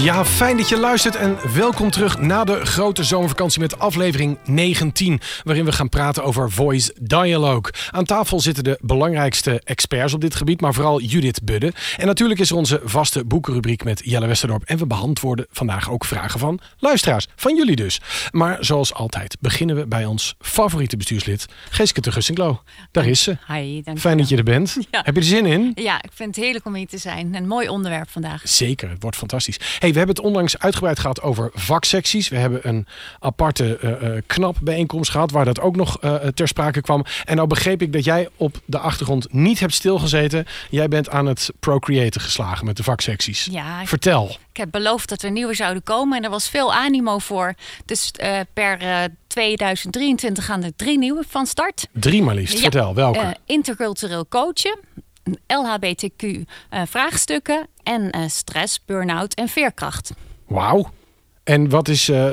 Ja, fijn dat je luistert en welkom terug na de grote zomervakantie met aflevering 19, waarin we gaan praten over voice dialogue. Aan tafel zitten de belangrijkste experts op dit gebied, maar vooral Judith Budde. En natuurlijk is er onze vaste boekenrubriek met Jelle Westerdorp en we beantwoorden vandaag ook vragen van luisteraars, van jullie dus. Maar zoals altijd beginnen we bij ons favoriete bestuurslid, Geeske de Gussinklo. Daar is ze. Hi, dank Fijn dat je er bent. Ja. Heb je er zin in? Ja, ik vind het heerlijk om hier te zijn. Een mooi onderwerp vandaag. Zeker, het wordt fantastisch. Hey, we hebben het onlangs uitgebreid gehad over vaksecties. We hebben een aparte eh, eh, knap bijeenkomst gehad waar dat ook nog eh, ter sprake kwam. En nou begreep ik dat jij op de achtergrond niet hebt stilgezeten. Jij bent aan het procreëten geslagen met de vaksecties. Ja, Vertel. ik heb beloofd dat er nieuwe zouden komen en er was veel animo voor. Dus per eh, 2023 gaan er drie nieuwe van start. Drie maar liefst. Ja. Vertel, welke? Intercultureel coachen, LHBTQ eh, en eh, stress, burn-out en veerkracht. Wauw. En wat is, eh,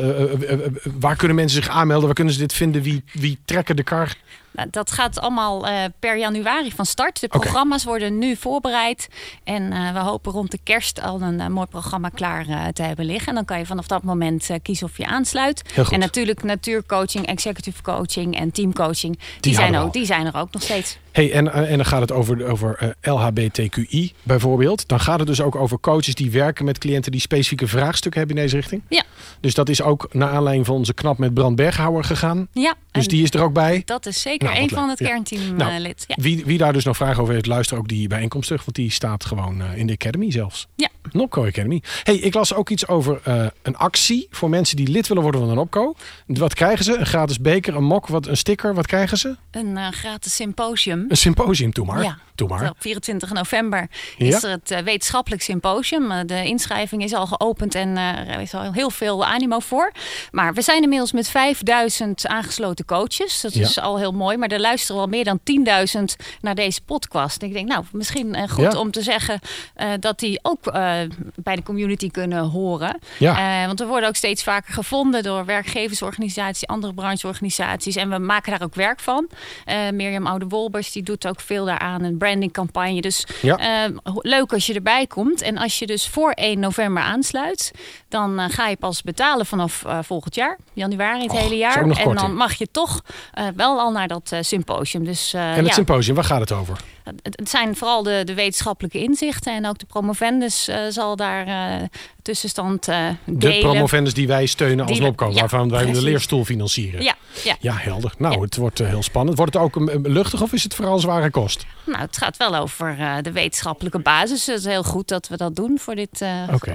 waar kunnen mensen zich aanmelden? Waar kunnen ze dit vinden? Wie, wie trekken de kar? Nou, dat gaat allemaal per januari van start. De programma's worden nu voorbereid. En we hopen rond de kerst al een mooi programma klaar te hebben liggen. En dan kan je vanaf dat moment kiezen of je aansluit. Heel goed. En natuurlijk natuurcoaching, executive coaching en teamcoaching. Die, Die zijn, ook, die zijn er ook nog steeds. Hey, en, eh, en dan gaat het over, over eh, LHBTQI bijvoorbeeld. Dan gaat het dus ook over coaches die werken met cliënten die specifieke vraagstukken hebben in deze richting. Ja, Dus dat is ook naar aanleiding van onze knap met Brand Berghouwer gegaan. ja. Dus die is er ook bij. dat is zeker Nou, een van het Ja. kernteam Nou, eh, lid. Ja. Wie, wie daar dus nog vragen over heeft, luister ook die bijeenkomst terug. Want die staat gewoon in de Academy zelfs. Ja. Nopco Academy. Hey, ik las ook iets over een actie voor mensen die lid willen worden van een Nopco. Wat krijgen ze? Een gratis beker, een mok, wat, een sticker. Wat krijgen ze? Een gratis symposium. Een symposium, doe maar. Ja. Maar. Op 24 november Ja. is er het eh, wetenschappelijk symposium. Eh, de inschrijving is al geopend en eh, er is al heel veel animo voor. Maar we zijn inmiddels met 5000 aangesloten coaches. Dat Ja. is al heel mooi. Maar er luisteren wel meer dan 10.000 naar deze podcast. En ik denk, nou, misschien eh, goed om te zeggen eh, dat die ook eh, bij de community kunnen horen. Ja. Eh, want we worden ook steeds vaker gevonden door werkgeversorganisaties, andere brancheorganisaties. En we maken daar ook werk van. Eh, Mirjam Oude-Wolbers die doet ook veel daaraan. Een brandingcampagne. Dus Ja. eh, ho- leuk als je erbij komt. En als je dus voor 1 november aansluit, dan eh, ga je pas betalen vanaf eh, volgend jaar, januari het hele jaar. En dan mag je toch eh, wel al naar dat symposium. Dus en het ja, symposium, waar gaat het over? Het zijn vooral de, de wetenschappelijke inzichten. En ook de promovendus eh, zal daar eh, tussenstand eh De promovendus die wij steunen als ja, waarvan wij de precies. leerstoel financieren. Ja, ja. Ja, helder. Nou, Ja. het wordt heel spannend. Wordt het ook een, een luchtig of is het vooral zware kost? Nou, het gaat wel over de wetenschappelijke basis. Het is heel goed dat we dat doen voor dit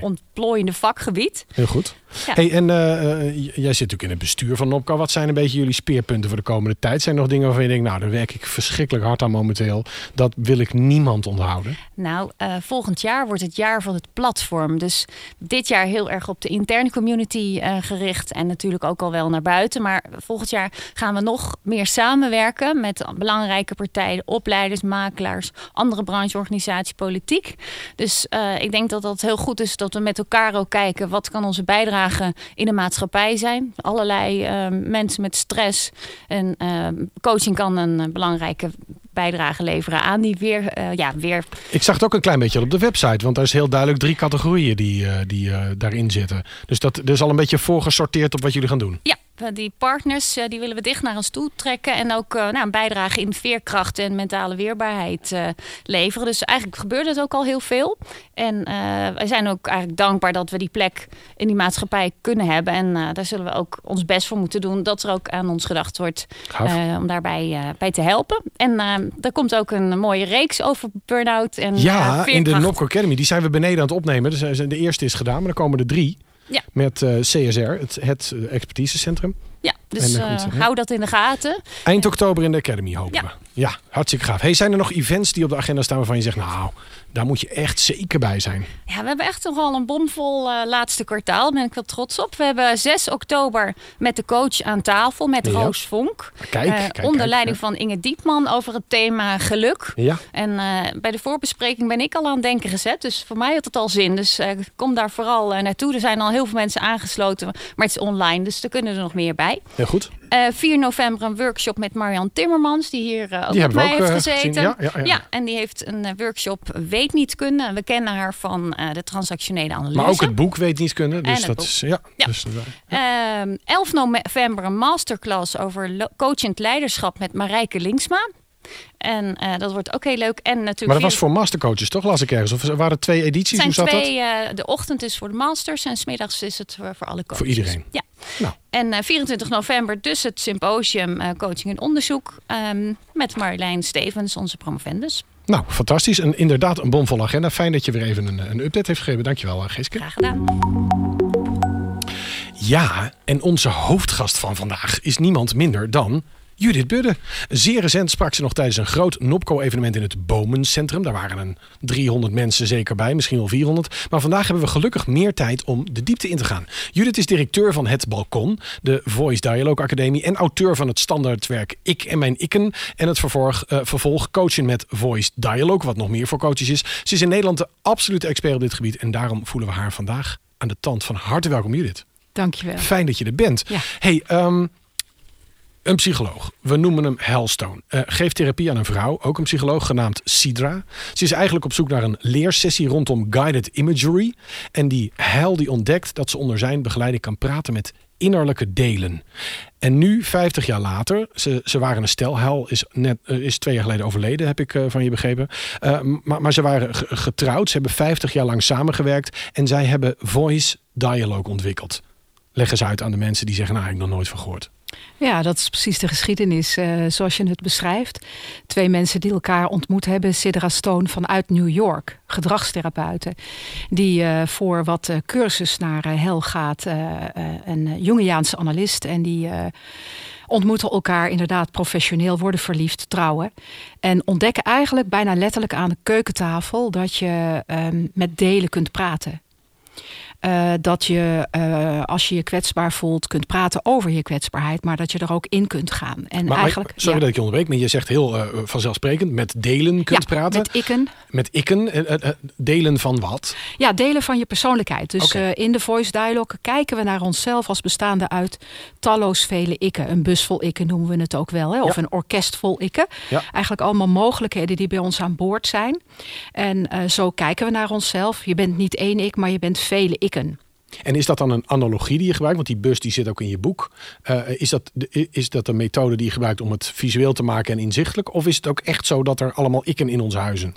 ontplooiende vakgebied. Heel goed. Hey, en jij zit natuurlijk in het bestuur van Nopco. Wat zijn een beetje jullie speerpunten voor de komende tijd? Zijn er nog dingen waarvan je denkt, nou, daar werk ik verschrikkelijk hard aan momenteel. Dat wil ik niemand onthouden. Nou, eh, volgend jaar wordt het jaar van het platform. Dus dit jaar heel erg op de interne community eh, gericht. En natuurlijk ook al wel naar buiten. Maar volgend jaar gaan we nog meer samenwerken met belangrijke partijen, opleiders, makelaars, andere brancheorganisaties, politiek. Dus eh, ik denk dat dat heel goed is dat we met elkaar ook kijken wat kan onze bijdrage in de maatschappij zijn. Allerlei mensen met stress en coaching kan een belangrijke bijdrage leveren aan die weer, eh, ja, weer Ik zag het ook een klein beetje op de website. Want daar is heel duidelijk drie categorieën die, eh, die eh, daarin zitten. Dus dat, is al een beetje voorgesorteerd op wat jullie gaan doen. Ja, die partners eh, die willen we dicht naar ons toe trekken. En ook eh, nou, een bijdrage in veerkracht en mentale weerbaarheid eh, leveren. Dus eigenlijk gebeurt het ook al heel veel. En eh, wij zijn ook eigenlijk dankbaar dat we die plek in die maatschappij kunnen hebben. En eh, daar zullen we ook ons best voor moeten doen. Dat er ook aan ons gedacht wordt eh, om daarbij eh, bij te helpen. En eh er komt ook een mooie reeks over burn-out en eh, Ja, in de. Nopco Academy. Die zijn we beneden aan het opnemen. Dus eh, de eerste is gedaan, maar er komen er drie. Ja. met uh, CSR, het, het expertisecentrum. Ja, dus uh, hou dat in de gaten. Eind oktober in de Academy hopen ja. we. Ja, hartstikke gaaf. Hey, zijn er nog events die op de agenda staan waarvan je zegt... nou, daar moet je echt zeker bij zijn. Ja, we hebben echt nogal een bomvol uh, laatste kwartaal. Daar ben ik wel trots op. We hebben 6 oktober met de coach aan tafel, met ja. Roos Vonk. Kijk, uh, kijk Onder leiding van Inge Diepman over het thema geluk. Ja. En bij de voorbespreking ben ik al aan het denken gezet. Dus voor mij had het al zin. Dus kom daar vooral naartoe. Er zijn al heel veel mensen aangesloten. Maar het is online, dus er kunnen er nog meer bij. Heel goed. Uh, 4 november een workshop met Marian Timmermans, die hier uh, ook die met mij heeft gezeten. Ja, ja, ja. ja, en die heeft een workshop Weet niet kunnen. We kennen haar van de transactionele analyse. Maar ook het boek Weet niet kunnen. Dus dat boek. is ja. Dus, uh, 11 november een masterclass over coachend leiderschap met Marijke Linksma. En uh, dat wordt ook heel leuk. En natuurlijk maar dat was voor mastercoaches, toch? Las ik ergens. Of waren het twee edities? zijn Hoe zat twee, dat? Uh, de ochtend is voor de masters en smiddags is het voor, voor alle coaches. Voor iedereen? Ja. Nou. En uh, 24 november dus het symposium Coaching en Onderzoek. Um, met Marjolein Stevens, onze promovendus. Nou, fantastisch. En inderdaad een bomvolle agenda. Fijn dat je weer even een, een update heeft gegeven. Dankjewel, Geeske. Graag gedaan. Ja, en onze hoofdgast van vandaag is niemand minder dan Judith Budde. Zeer recent sprak ze nog tijdens een groot NOPCO-evenement in het Bomencentrum. Daar waren een 300 mensen zeker bij, misschien wel 400. Maar vandaag hebben we gelukkig meer tijd om de diepte in te gaan. Judith is directeur van Het Balkon, de Voice Dialogue Academie... en auteur van het standaardwerk Ik en Mijn Ikken... en het vervolg, uh, vervolg Coachen met Voice Dialogue, wat nog meer voor coaches is. Ze is in Nederland de absolute expert op dit gebied... en daarom voelen we haar vandaag aan de tand. Van harte welkom, Judith. Dankjewel. Fijn dat je er bent. Ja. Hey, um, een psycholoog, we noemen hem Hellstone, uh, geeft therapie aan een vrouw, ook een psycholoog genaamd Sidra. Ze is eigenlijk op zoek naar een leersessie rondom guided imagery. En die Hel die ontdekt dat ze onder zijn begeleiding kan praten met innerlijke delen. En nu, 50 jaar later, ze, ze waren een stel. Hel is, net, uh, is twee jaar geleden overleden, heb ik uh, van je begrepen. Maar, maar ze waren getrouwd, ze hebben 50 jaar lang samengewerkt. En zij hebben voice dialogue ontwikkeld. Leg eens uit aan de mensen die zeggen, nou, ik nog nooit van gehoord. Ja, dat is precies de geschiedenis uh, zoals je het beschrijft. Twee mensen die elkaar ontmoet hebben. Sidra Stone vanuit New York, gedragstherapeuten. Die uh, voor wat uh, cursus naar hel gaat. een Jungiaanse analist. En die ontmoeten elkaar inderdaad professioneel, worden verliefd, trouwen. En ontdekken eigenlijk bijna letterlijk aan de keukentafel... dat je um, met delen kunt praten. Uh, dat je, uh, als je je kwetsbaar voelt, kunt praten over je kwetsbaarheid, maar dat je er ook in kunt gaan. En maar, eigenlijk, maar, sorry ja. dat ik je onderbreek, maar je zegt heel uh, vanzelfsprekend met delen kunt ja, praten. Met ikken. Met ikken. delen van wat? Ja, delen van je persoonlijkheid. Dus okay. in de voice dialogue kijken we naar onszelf als bestaande uit talloos vele ikken. Een bus vol ikken noemen we het ook wel, hè? of ja. een orkest vol ikken. Eigenlijk allemaal mogelijkheden die bij ons aan boord zijn. En zo kijken we naar onszelf. Je bent niet één ik, maar je bent vele En is dat dan een analogie die je gebruikt? Want die bus die zit ook in je boek. Uh, is, dat de, is dat een methode die je gebruikt om het visueel te maken en inzichtelijk? Of is het ook echt zo dat er allemaal ikken in ons huizen?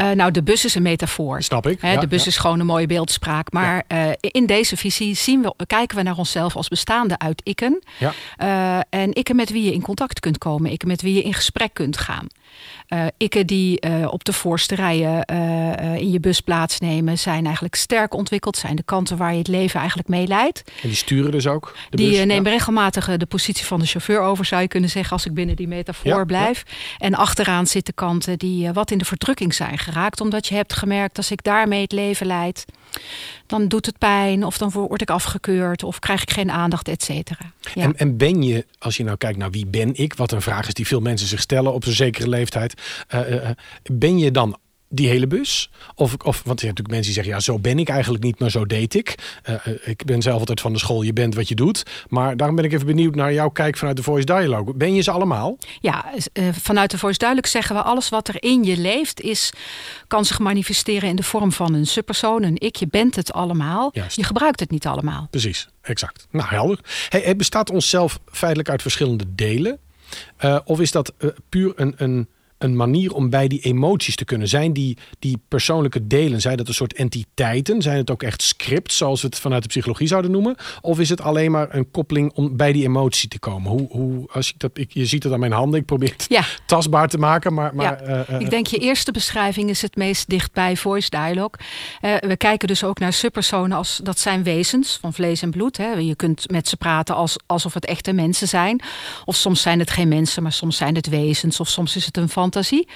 Uh, nou, de bus is een metafoor. Snap ik. He, ja, de bus ja. is gewoon een mooie beeldspraak. Maar ja. uh, in deze visie zien we, kijken we naar onszelf als bestaande uit ikken. Ja. en ikken met wie je in contact kunt komen. Ikken met wie je in gesprek kunt gaan. Uh, ikken die uh, op de voorste rijen uh, in je bus plaatsnemen... zijn eigenlijk sterk ontwikkeld. Zijn de kanten waar je het leven eigenlijk mee leidt. En die sturen dus ook de Die bus? nemen ja. regelmatig de positie van de chauffeur over... zou je kunnen zeggen als ik binnen die metafoor Ja, blijf. En achteraan zitten kanten die wat in de verdrukking zijn geraakt. Omdat je hebt gemerkt als ik daarmee het leven leid... dan doet het pijn of dan word ik afgekeurd... of krijg ik geen aandacht, et cetera. En, en ben je, als je nou kijkt naar wie ben ik... wat een vraag is die veel mensen zich stellen op een zekere leeftijd... Uh, uh, ben je dan die hele bus? Of, of want je hebt natuurlijk mensen die zeggen... ja, zo ben ik eigenlijk niet, maar zo deed ik. Uh, ik ben zelf altijd van de school, je bent wat je doet. Maar daarom ben ik even benieuwd naar jouw kijk vanuit de Voice Dialogue. Ben je ze allemaal? Ja, uh, vanuit de Voice Duidelijk zeggen we... alles wat er in je leeft is, kan zich manifesteren in de vorm van een subpersoon. Een ik, je bent het allemaal. Juist. Je gebruikt het niet allemaal. Precies, exact. Nou, helder. Hey, het bestaat onszelf feitelijk uit verschillende delen? Uh, of is dat puur een... een een manier om bij die emoties te kunnen? Zijn die, die persoonlijke delen, zijn dat een soort entiteiten? Zijn het ook echt scripts, zoals we het vanuit de psychologie zouden noemen? Of is het alleen maar een koppeling om bij die emotie te komen? Hoe, hoe, als ik dat, ik, je ziet het aan mijn handen, ik probeer het Ja. tastbaar te maken, maar... maar Ja. eh, eh, Ik denk je eerste beschrijving is het meest dichtbij voice dialogue. Eh, we kijken dus ook naar subpersonen als dat zijn wezens van vlees en bloed. Hè. Je kunt met ze praten als, alsof het echte mensen zijn. Of soms zijn het geen mensen, maar soms zijn het wezens. Of soms is het een fantasie.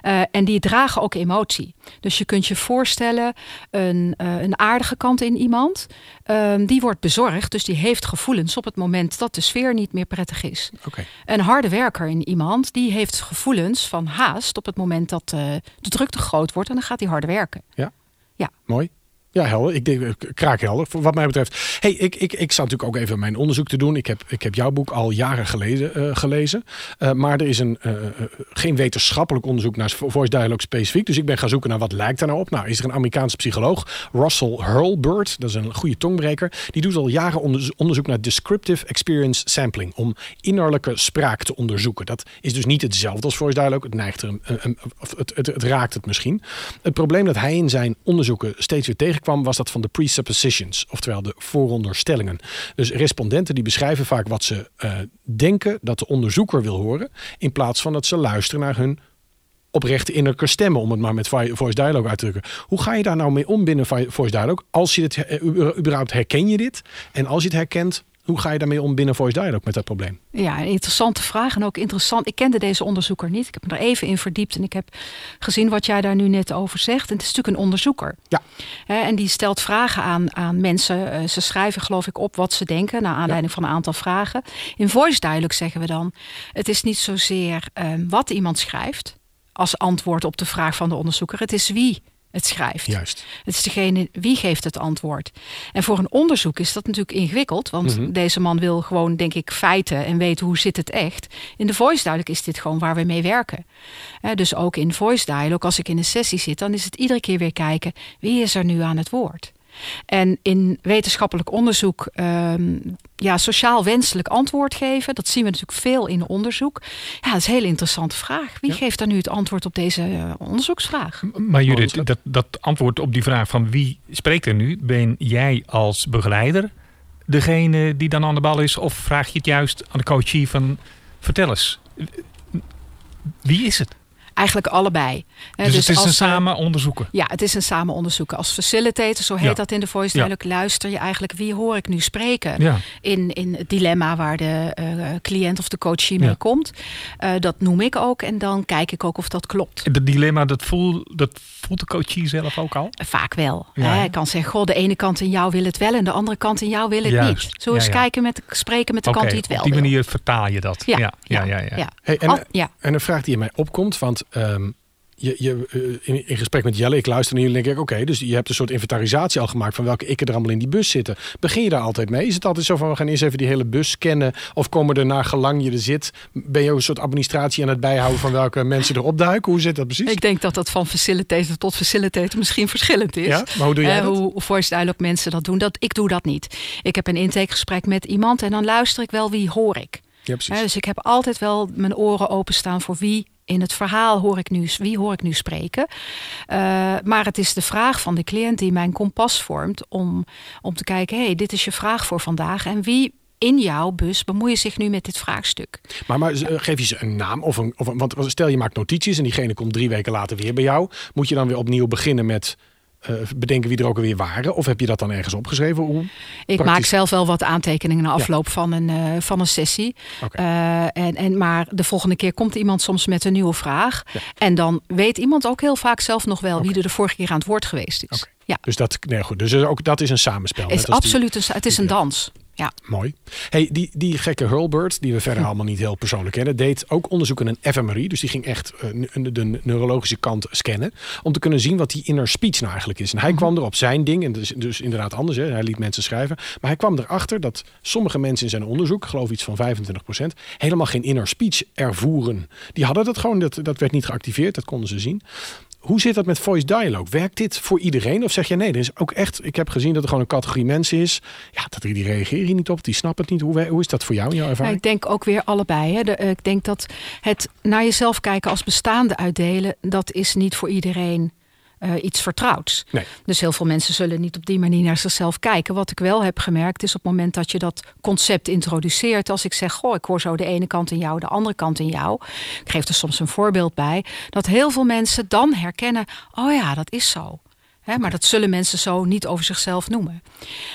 Eh, en die dragen ook emotie. Dus je kunt je voorstellen een, eh, een aardige kant in iemand. Ehm, die wordt bezorgd, dus die heeft gevoelens op het moment dat de sfeer niet meer prettig is. Een harde werker in iemand, die heeft gevoelens van haast op het moment dat eh, de druk te groot wordt. En dan gaat hij harder werken. Mooi. Ja, helder. Ik denk, eh, kraakhelder, wat mij betreft. Hey, ik, ik, ik zat natuurlijk ook even mijn onderzoek te doen. Ik heb, ik heb jouw boek al jaren gelezen. eh, gelezen. Eh, maar er is een, geen wetenschappelijk onderzoek naar voice dialogue specifiek. Dus ik ben gaan zoeken naar wat lijkt daar nou op. Nou, is er een Amerikaanse psycholoog, Russell Hurlburt. Dat is een goede tongbreker. Die doet al jaren onderzo- onderzoek naar descriptive experience sampling. Om innerlijke spraak te onderzoeken. Dat is dus niet hetzelfde als voice dialogue. Het neigt er een, of het, het, het raakt het misschien. Het probleem dat hij in zijn onderzoeken steeds weer was dat van de presuppositions, oftewel de vooronderstellingen. Dus respondenten die beschrijven vaak wat ze eh, denken dat de onderzoeker wil horen, in plaats van dat ze luisteren naar hun oprechte innerlijke stemmen, om het maar met voice dialogue uit te drukken. Hoe ga je daar nou mee om binnen voice dialogue? Als je dit eh, überhaupt herken je dit? En als je het herkent, hoe ga je daarmee om binnen voice dialogue met dat probleem? Ja, een interessante vraag en ook interessant. Ik kende deze onderzoeker niet. Ik heb me er even in verdiept en ik heb gezien wat jij daar nu net over zegt. En het is natuurlijk een onderzoeker. Ja. En die stelt vragen aan, aan mensen. Eh, ze schrijven geloof ik op wat ze denken naar aanleiding van een aantal vragen. In voice dialogue zeggen we dan, het is niet zozeer eh, wat iemand schrijft als antwoord op de vraag van de onderzoeker. Het is wie het schrijft. Juist. Het is degene wie geeft het antwoord. En voor een onderzoek is dat natuurlijk ingewikkeld. Want Mhm. deze man wil gewoon, denk ik, feiten en weten hoe zit het echt. In de voice dialogue is dit gewoon waar we mee werken. Dus ook in voice dialogue, als ik in een sessie zit, dan is het iedere keer weer kijken wie is er nu aan het woord. En in wetenschappelijk onderzoek ehm, ja, sociaal wenselijk antwoord geven. Dat zien we natuurlijk veel in onderzoek. Ja, dat is een hele interessante vraag. Wie Ja. geeft er nu het antwoord op deze eh, onderzoeksvraag? Maar Judith, dat- dat, dat antwoord op die vraag van wie spreekt er nu, ben jij als begeleider degene die dan aan de bal is? Of vraag je het juist aan de coachie van vertel eens, wie is het? Eigenlijk allebei. Hè, Dus, het is als, een eh, samen onderzoeken. Ja, het is een samen onderzoeken. Als facilitator, zo heet Ja. dat in de voice Ja. dialogue, luister je eigenlijk wie hoor ik nu spreken. Ja, In, in het dilemma waar de eh, cliënt of de coachie mee Ja. komt. Eh, dat noem ik ook en dan kijk ik ook of dat klopt. dat dilemma, dat, voel, dat voelt de coachie zelf ook al? Vaak wel. Ja? Ik kan zeggen, goh, de ene kant in jou wil het wel en de andere kant in jou wil het Juist. niet. Ja, eens ja. kijken met spreken met de kant die het wel op die wil. manier vertaal je dat. Ja, ja, ja, ja. ja. Hey, en, Al- ja. En een vraag die in mij opkomt, want ehm, je, je, eh, in, in gesprek met Jelle, ik luister naar jullie en denk ik, oké, dus je hebt een soort inventarisatie al gemaakt van welke ikken er allemaal in die bus zitten. Begin je daar altijd mee? Is het altijd zo van, we gaan eerst even die hele bus scannen? Of komen er naar gelang je er zit, ben je ook een soort administratie aan het bijhouden van welke mensen erop duiken? Hoe zit dat precies? Ik denk dat dat van facilitator tot facilitator misschien verschillend is. ja, maar hoe doe jij Eh, dat? hoe voice dialogue mensen dat doen. Dat, ik doe dat niet. Ik heb een intakegesprek met iemand en dan luister ik wel wie hoor ik. Ja, precies. dus ik heb altijd wel mijn oren openstaan voor wie in het verhaal hoor ik nu, wie hoor ik nu spreken. Eh, maar het is de vraag van de cliënt die mijn kompas vormt om, om te kijken, hey, dit is je vraag voor vandaag en wie in jouw bus bemoeit zich nu met dit vraagstuk. Maar, maar eh, geef je ze een naam of een, of een, want stel je maakt notities en diegene komt drie weken later weer bij jou. Moet je dan weer opnieuw beginnen met eh, bedenken wie er ook alweer waren? Of heb je dat dan ergens opgeschreven? Hoe? Ik Praktisch. maak zelf wel wat aantekeningen na afloop van, een, eh, van een sessie. Eh, en, en, maar de volgende keer komt iemand soms met een nieuwe vraag. En dan weet iemand ook heel vaak zelf nog wel wie er de vorige keer aan het woord geweest is. Ja, Dus dat, nee, goed. Dus ook dat is een samenspel. het is die- absoluut een, het is een dans. Ja. Mooi. Hey, die, die gekke Hurlburt, die we verder allemaal niet heel persoonlijk kennen, deed ook onderzoek in een fMRI. Dus die ging echt eh, de neurologische kant scannen. Om te kunnen zien wat die inner speech nou eigenlijk is. En hij kwam er op zijn ding, en dus, dus inderdaad anders, hè, hij liet mensen schrijven. Maar hij kwam erachter dat sommige mensen in zijn onderzoek, ik geloof iets van 25%, helemaal geen inner speech ervoeren. Die hadden dat gewoon, dat, dat werd niet geactiveerd, dat konden ze zien. Hoe zit dat met voice dialogue? Werkt dit voor iedereen? Of zeg je nee, er is ook echt... Ik heb gezien dat er gewoon een categorie mensen is. Ja, dat die, reageren hier niet op, die snappen het niet. Hoe, hoe is dat voor jou in jouw ervaring? ik denk ook weer allebei. Hè. De, ik denk dat het naar jezelf kijken als bestaande uitdelen... dat is niet voor iedereen uh, iets vertrouwds. Nee. Dus heel veel mensen zullen niet op die manier naar zichzelf kijken. Wat ik wel heb gemerkt is op het moment dat je dat concept introduceert. Als ik zeg, goh, ik hoor zo de ene kant in jou, de andere kant in jou. Ik geef er soms een voorbeeld bij. Dat heel veel mensen dan herkennen, oh ja, dat is zo maar dat zullen mensen zo niet over zichzelf noemen.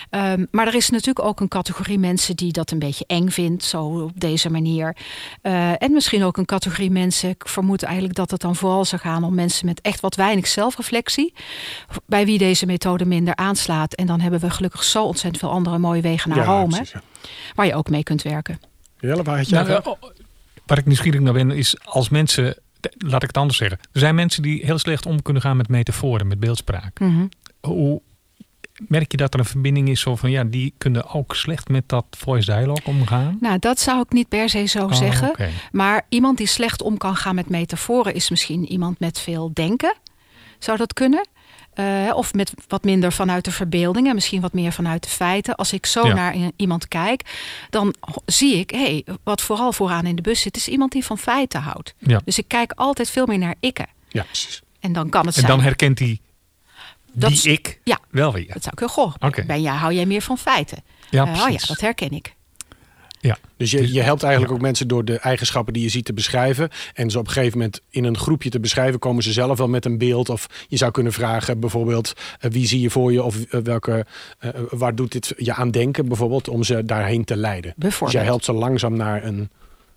Um, maar er is natuurlijk ook een categorie mensen die dat een beetje eng vindt, zo op deze manier. Uh, en misschien ook een categorie mensen, ik vermoed eigenlijk dat het dan vooral zou gaan om mensen met echt wat weinig zelfreflectie, bij wie deze methode minder aanslaat. En dan hebben we gelukkig zo ontzettend veel andere mooie wegen naar Rome, precies, ja. waar je ook mee kunt werken. Jelle, waar had je nou, uh, Waar ik nieuwsgierig naar ben, is als mensen laat ik het anders zeggen. Er zijn mensen die heel slecht om kunnen gaan met metaforen, met beeldspraak. Mhm. Hoe merk je dat er een verbinding is zo van ja, die kunnen ook slecht met dat voice dialogue omgaan? Nou, dat zou ik niet per se zo oh, zeggen. Maar iemand die slecht om kan gaan met metaforen is misschien iemand met veel denken. Zou dat kunnen? Uh, of met wat minder vanuit de verbeelding en misschien wat meer vanuit de feiten. Als ik zo naar iemand kijk, dan zie ik, hey, wat vooral vooraan in de bus zit, is iemand die van feiten houdt. Ja. Dus ik kijk altijd veel meer naar ikken. Ja, precies. En dan kan het en zijn. En dan herkent hij die ik ja, wel weer. Dat zou ik heel goh. Okay. Ben jij, hou jij meer van feiten? Ja, uh, oh ja, dat herken ik. Ja. Dus je, je helpt eigenlijk ook mensen door de eigenschappen die je ziet te beschrijven. En ze op een gegeven moment in een groepje te beschrijven, komen ze zelf wel met een beeld. Of je zou kunnen vragen, bijvoorbeeld, uh, wie zie je voor je? Of uh, welke, uh, waar doet dit je aan denken, bijvoorbeeld, om ze daarheen te leiden. Dus jij helpt ze langzaam naar een,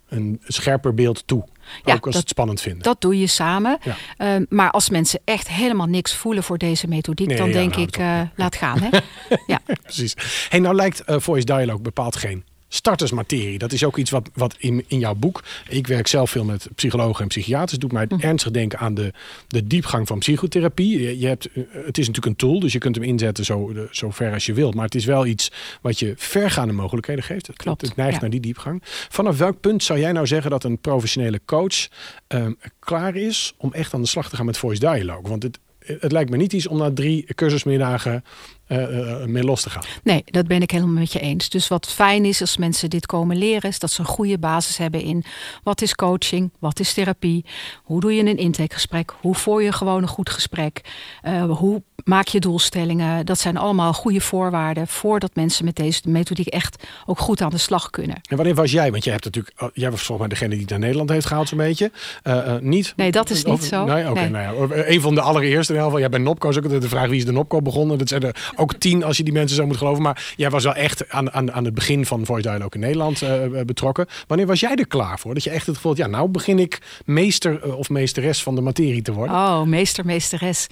een scherper beeld toe. Ja, ook als dat, het spannend vinden. Dat doe je samen. Ja. Uh, maar als mensen echt helemaal niks voelen voor deze methodiek, Nee, dan ja, denk nou, ik, uh, laat gaan. Hè? ja. Precies. Hey, nou lijkt eh, Voice Dialogue bepaald geen startersmaterie. Dat is ook iets wat, wat in, in jouw boek... Ik werk zelf veel met psychologen en psychiaters. doet mij Mhm. Ernstig denken aan de, de diepgang van psychotherapie. Je, je hebt, eh, het is natuurlijk een tool, dus je kunt hem inzetten zo, zo ver als je wilt. Maar het is wel iets wat je vergaande mogelijkheden geeft. Het, Klopt, het neigt ja. naar die diepgang. Vanaf welk punt zou jij nou zeggen dat een professionele coach... ehm, klaar is om echt aan de slag te gaan met Voice Dialogue? Want het, het lijkt me niet iets om na drie cursusmiddagen eh, eh, mee los te gaan. Nee, dat ben ik helemaal met je eens. Dus wat fijn is als mensen dit komen leren, is dat ze een goede basis hebben in wat is coaching, wat is therapie, hoe doe je een intakegesprek, hoe voer je gewoon een goed gesprek, eh, hoe maak je doelstellingen. Dat zijn allemaal goede voorwaarden voordat mensen met deze methodiek echt ook goed aan de slag kunnen. En wanneer was jij? Want jij hebt natuurlijk, oh, jij was volgens mij degene die het naar Nederland heeft gehaald, zo'n beetje. Eh, eh, niet? Nee, dat is niet Of- zo. Nee, oké. Nee. nou ja, een van de allereerste in ieder geval. Ja, bij Nopco is ook de vraag wie is de Nopco begonnen. Dat zijn er ook tien als je die mensen zo moet geloven. Maar jij was wel echt aan, aan, aan het begin van Voice Dialogue in Nederland eh, betrokken. Wanneer was jij er klaar voor? Dat je echt het gevoel had, ja, nou begin ik meester of meesteres van de materie te worden. Oh, meester, meesteres.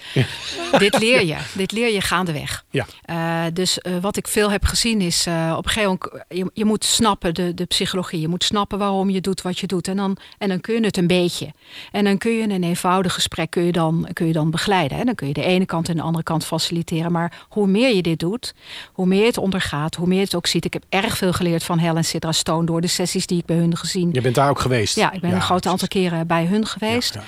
Dit leer je. Dit leer je gaandeweg. Ja. Eh, dus eh, wat ik veel heb gezien is, eh, op een gegeven moment, je, je moet snappen de, de psychologie. Je moet snappen waarom je doet wat je doet. En dan, en dan kun je het een beetje. En dan kun je een eenvoudig gesprek kun je dan, kun je dan begeleiden. Hè. Dan kun je de ene kant en de andere kant faciliteren. Maar hoe meer je dit doet, hoe meer je het ondergaat, hoe meer je het ook ziet. Ik heb erg veel geleerd van Helen Sidra Stone door de sessies die ik bij hun gezien Je bent daar ook geweest. ja, ik ben een groot aantal keren bij hun geweest. Ja,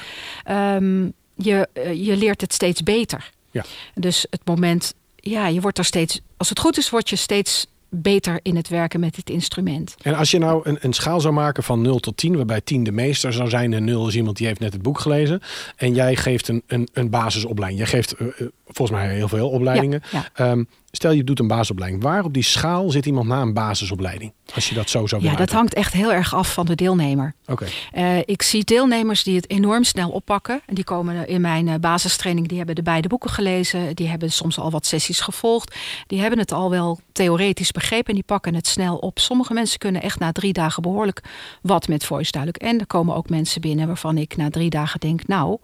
ja. Ehm, je, je leert het steeds beter. Ja. Dus het moment, ja, je wordt er steeds, als het goed is, word je steeds beter in het werken met dit instrument. En als je nou een, een schaal zou maken van 0 tot 10, waarbij 10 de meester zou zijn en 0 is iemand die heeft net het boek gelezen. En jij geeft een, een, een basisopleiding. Jij geeft eh, eh, volgens mij heel veel opleidingen. Ja, Ehm, stel je doet een basisopleiding. Waar op die schaal zit iemand na een basisopleiding? Als je dat zo zou ja willen dat hangt echt heel erg af van de deelnemer. Oké. Eh, ik zie deelnemers die het enorm snel oppakken. En die komen in mijn eh, basistraining, die hebben de beide boeken gelezen. Die hebben soms al wat sessies gevolgd. Die hebben het al wel theoretisch begrepen en die pakken het snel op. Sommige mensen kunnen echt na drie dagen behoorlijk wat met voice duidelijk. En er komen ook mensen binnen waarvan ik na drie dagen denk, nou,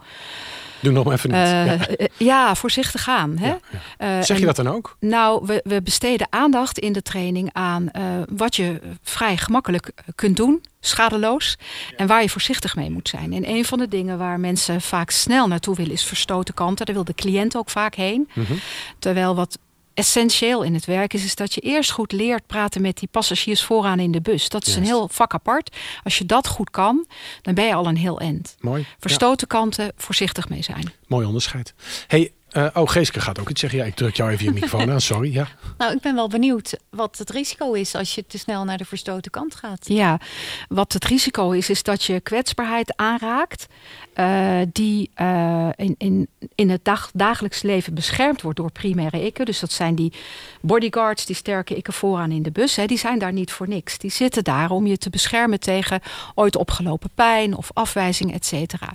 Doe nog maar even niet. eh, ja. eh, ja, voorzichtig gaan. Hè? Ja, Eh, Zeg je dat dan ook? Nou, we, we besteden aandacht in de training aan eh, wat je vrij gemakkelijk kunt doen, schadeloos, en waar je voorzichtig mee moet zijn. En een van de dingen waar mensen vaak snel naartoe willen is verstoten kanten. Daar wil de cliënt ook vaak heen. Mhm. Terwijl wat essentieel in het werk is, is dat je eerst goed leert praten met die passagiers vooraan in de bus. Dat is een heel vak apart. Als je dat goed kan, dan ben je al een heel end. Mooi. Verstoten kanten, voorzichtig mee zijn. Mooi onderscheid. Hey, uh, oh, Geeske gaat ook iets zeggen. Ja, ik druk jou even je microfoon aan. Sorry. Ja. Nou, ik ben wel benieuwd wat het risico is als je te snel naar de verstoten kant gaat. Ja, wat het risico is, is dat je kwetsbaarheid aanraakt. Uh, die uh, in, in, in het dag, dagelijks leven beschermd wordt door primaire ikken. Dus dat zijn die bodyguards, die sterke ikken vooraan in de bus. Hè, die zijn daar niet voor niks. Die zitten daar om je te beschermen tegen ooit opgelopen pijn of afwijzing, et cetera.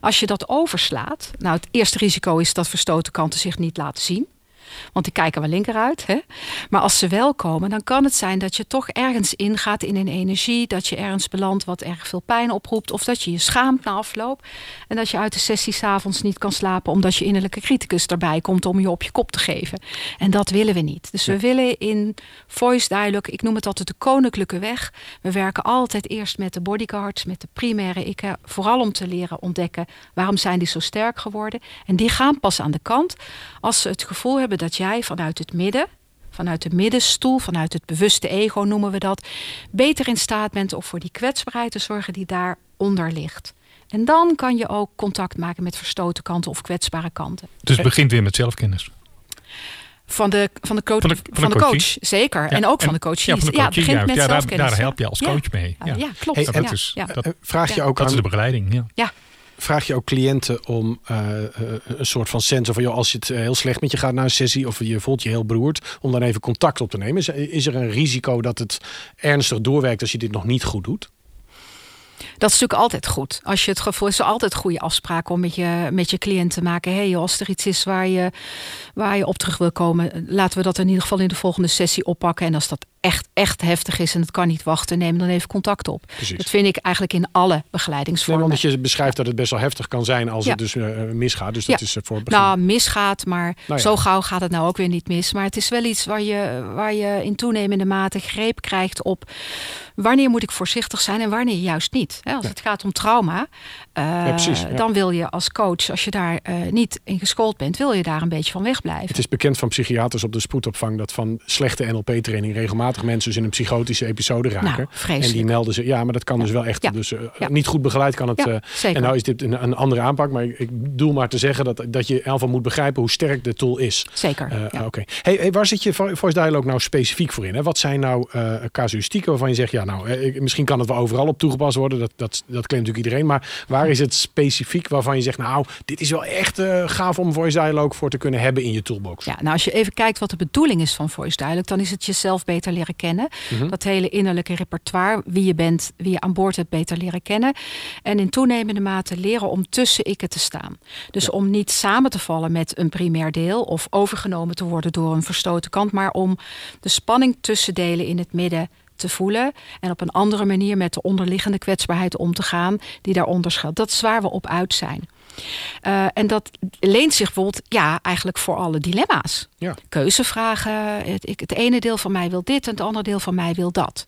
Als je dat overslaat, nou het eerste risico is dat verstoten kanten zich niet laten zien. Want die kijken wel linker uit. Hè? Maar als ze wel komen, dan kan het zijn dat je toch ergens ingaat in een energie. Dat je ergens belandt wat erg veel pijn oproept. Of dat je je schaamt na afloop. En dat je uit de sessie s'avonds niet kan slapen. Omdat je innerlijke criticus erbij komt om je op je kop te geven. En dat willen we niet. Dus we willen in voice dialogue, ik noem het altijd de koninklijke weg. We werken altijd eerst met de bodyguards, met de primaire ik. Vooral om te leren ontdekken waarom zijn die zo sterk geworden. En die gaan pas aan de kant als ze het gevoel hebben dat jij vanuit het midden, vanuit de middenstoel, vanuit het bewuste ego noemen we dat, beter in staat bent om voor die kwetsbaarheid te zorgen die daaronder ligt. En dan kan je ook contact maken met verstoten kanten of kwetsbare kanten. Dus het begint weer met zelfkennis. Van de, van de, coach, van de, van de, coach, zeker. en ook van de coaches. Ja, van de ja, het begint met ja, zelfkennis. Daar, daar help je als coach mee. Ja, ja klopt. Hey, dat is, dat, vraag je ook dat aan, is de begeleiding. Ja. Vraag je ook cliënten om uh, een soort van sensor van joh, als het heel slecht met je gaat na een sessie of je voelt je heel beroerd, om dan even contact op te nemen. Is, is er een risico dat het ernstig doorwerkt als je dit nog niet goed doet? Dat is natuurlijk altijd goed. Als je het gevoel is, altijd goede afspraken om met je, met je cliënt te maken. Hé, hey, als er iets is waar je, waar je op terug wil komen, laten we dat in ieder geval in de volgende sessie oppakken. En als dat echt, echt heftig is en het kan niet wachten, neem dan even contact op. Precies. Dat vind ik eigenlijk in alle begeleidingsvormen. Nee, omdat je beschrijft dat het best wel heftig kan zijn als het dus uh, misgaat. Dus dat is voor het begin. Nou, misgaat, maar nou zo gauw gaat het nou ook weer niet mis. Maar het is wel iets waar je, waar je in toenemende mate greep krijgt op wanneer moet ik voorzichtig zijn en wanneer juist niet. Als het gaat om trauma, uh, precies, dan wil je als coach, als je daar uh, niet in geschoold bent, wil je daar een beetje van wegblijven. Het is bekend van psychiaters op de spoedopvang dat van slechte NLP-training regelmatig mensen dus in een psychotische episode raken. Nou, en die melden ze, ja, maar dat kan dus wel echt. Dus uh, niet goed begeleid kan het. en nou is dit een, een, andere aanpak, maar ik bedoel maar te zeggen dat, dat je in moet begrijpen hoe sterk de tool is. Zeker. Oké. Hey, hey, waar zit je Voice Dialogue nou specifiek voor in? Hè? Wat zijn nou casuïstieken waarvan je zegt, ja, nou, misschien kan het wel overal op toegepast worden. Dat, dat, dat claimt natuurlijk iedereen. Maar waar is het specifiek waarvan je zegt, nou, dit is wel echt uh, gaaf om Voice Dialogue voor te kunnen hebben in je toolbox? Ja, nou, als je even kijkt wat de bedoeling is van Voice Dialogue, dan is het jezelf beter leren kennen. Mhm. Dat hele innerlijke repertoire, wie je bent, wie je aan boord hebt, beter leren kennen. En in toenemende mate leren om tussen ikken te staan. Dus om niet samen te vallen met een primair deel of overgenomen te worden door een verstoten kant, maar om de spanning tussen delen in het midden te voelen en op een andere manier met de onderliggende kwetsbaarheid om te gaan die daaronder schuilt. Dat is waar we op uit zijn. Uh, en dat leent zich bijvoorbeeld ja, eigenlijk voor alle dilemma's. Ja. Keuzevragen. Het, ik, het ene deel van mij wil dit en het andere deel van mij wil dat.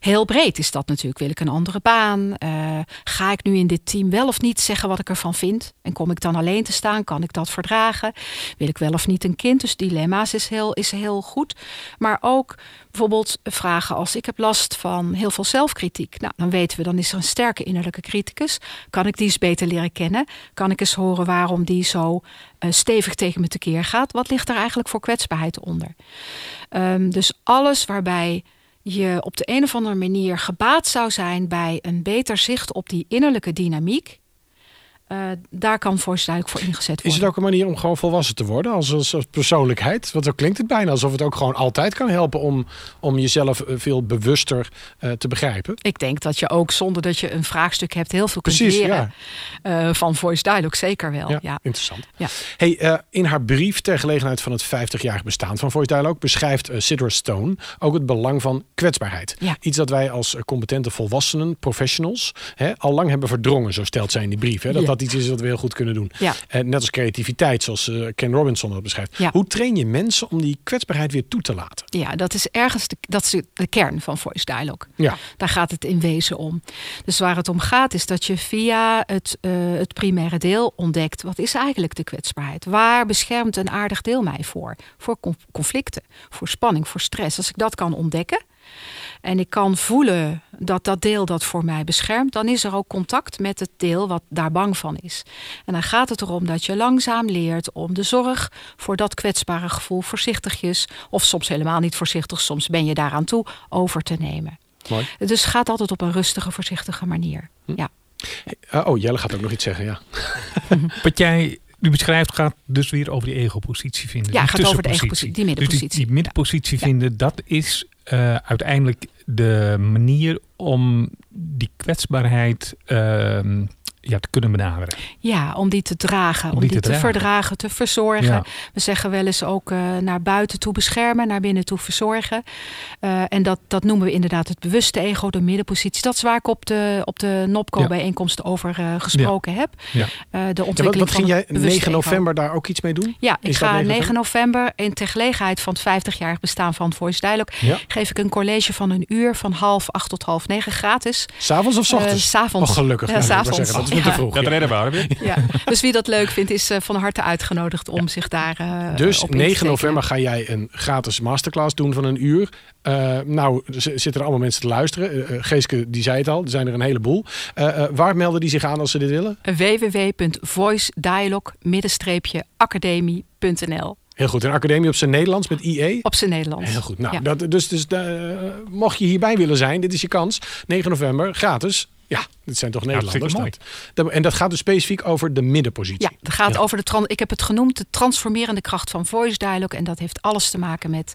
Heel breed is dat natuurlijk. Wil ik een andere baan? Uh, ga ik nu in dit team wel of niet zeggen wat ik ervan vind? En kom ik dan alleen te staan? Kan ik dat verdragen? Wil ik wel of niet een kind? Dus dilemma's is heel, is heel goed. Maar ook bijvoorbeeld vragen als ik heb last van heel veel zelfkritiek. Nou, dan weten we, dan is er een sterke innerlijke criticus. Kan ik die eens beter leren kennen? Kan ik eens horen waarom die zo uh, stevig tegen me tekeer gaat? Wat ligt er eigenlijk voor kwetsbaarheid onder? Um, dus alles waarbij je op de een of andere manier gebaat zou zijn bij een beter zicht op die innerlijke dynamiek uh, daar kan voice duidelijk voor ingezet worden. Is het ook een manier om gewoon volwassen te worden als, als, persoonlijkheid? Want zo klinkt het bijna alsof het ook gewoon altijd kan helpen om, om jezelf eh, veel bewuster uh, te begrijpen. Ik denk dat je ook zonder dat je een vraagstuk hebt heel veel kunt leren ja. uh, van voice dialogue. Zeker wel. Ja, ja. interessant. Ja. Hey, in haar brief ter gelegenheid van het 50-jarig bestaan van voice dialogue beschrijft Sidra Stone ook het belang van kwetsbaarheid. Ja. Iets dat wij als competente volwassenen, professionals, hè, al lang hebben verdrongen, zo stelt zij in die brief. Hè, dat dat iets is wat we heel goed kunnen doen. Ja. En net als creativiteit, zoals eh, Ken Robinson dat beschrijft. Ja. Hoe train je mensen om die kwetsbaarheid weer toe te laten? Ja, dat is ergens de, dat is de kern van voice dialogue. Ja. Daar gaat het in wezen om. Dus waar het om gaat is dat je via het, eh, het primaire deel ontdekt... wat is eigenlijk de kwetsbaarheid? Waar beschermt een aardig deel mij voor? Voor con- conflicten, voor spanning, voor stress. Als ik dat kan ontdekken en ik kan voelen dat dat deel dat voor mij beschermt... dan is er ook contact met het deel wat daar bang van is. En dan gaat het erom dat je langzaam leert om de zorg... voor dat kwetsbare gevoel voorzichtigjes... of soms helemaal niet voorzichtig, soms ben je daaraan toe, over te nemen. Mooi. Dus het gaat altijd op een rustige, voorzichtige manier. Ja. Eh, oh, Jelle gaat ook nog iets zeggen, ja. Wat jij nu beschrijft gaat dus weer over die ego-positie vinden. Ja, die gaat over de ego-positie, die middenpositie. Dus die, die middenpositie Ja. vinden, dat is eh, uiteindelijk de manier om die kwetsbaarheid ja, te kunnen benaderen. ja, om die te dragen, om, die die, te te, dragen. verdragen, te verzorgen. Ja. We zeggen wel eens ook eh, naar buiten toe beschermen, naar binnen toe verzorgen. Eh, en dat, dat noemen we inderdaad het bewuste ego, de middenpositie. Dat is waar ik op de, op de Ja. NOPCO-bijeenkomst over eh, gesproken heb. Ja. De En wat, ontwikkeling wat ging van jij het bewuste 9 ego. november daar ook iets mee doen? Ja, ik Is ga 9 9 november in ter gelegenheid van het 50-jarig bestaan van Voice Dialogue... Geef ik een college van een uur van half acht tot half negen gratis. S'avonds of s ochtends? Eh, 's avonds. Oh, gelukkig. Ja, Nou, s'avonds. Dat is me te Ja. vroeg. ja. redden we weer. Ja. Dus wie dat leuk vindt, is eh, van harte uitgenodigd om zich daar eh Dus op in te 9 tekenen. november ga jij een gratis masterclass doen van een uur. Eh, nou, zitten er allemaal mensen te luisteren. Geeske, die zei het al, er zijn er een heleboel. Eh, eh, waar melden die zich aan als ze dit willen? www.voicedialogue-academie.nl Heel goed. Een academie op zijn Nederlands met IE. Op zijn Nederlands. Heel goed. Nou, Ja. dat, dus, dus eh, mocht je hierbij willen zijn, dit is je kans. 9 november, gratis. Ja, dit zijn toch Nederlanders. Dat- dat- en dat gaat dus specifiek over de middenpositie. Ja, het gaat Ja. over de. Ik heb het genoemd de transformerende kracht van voice dialogue. En dat heeft alles te maken met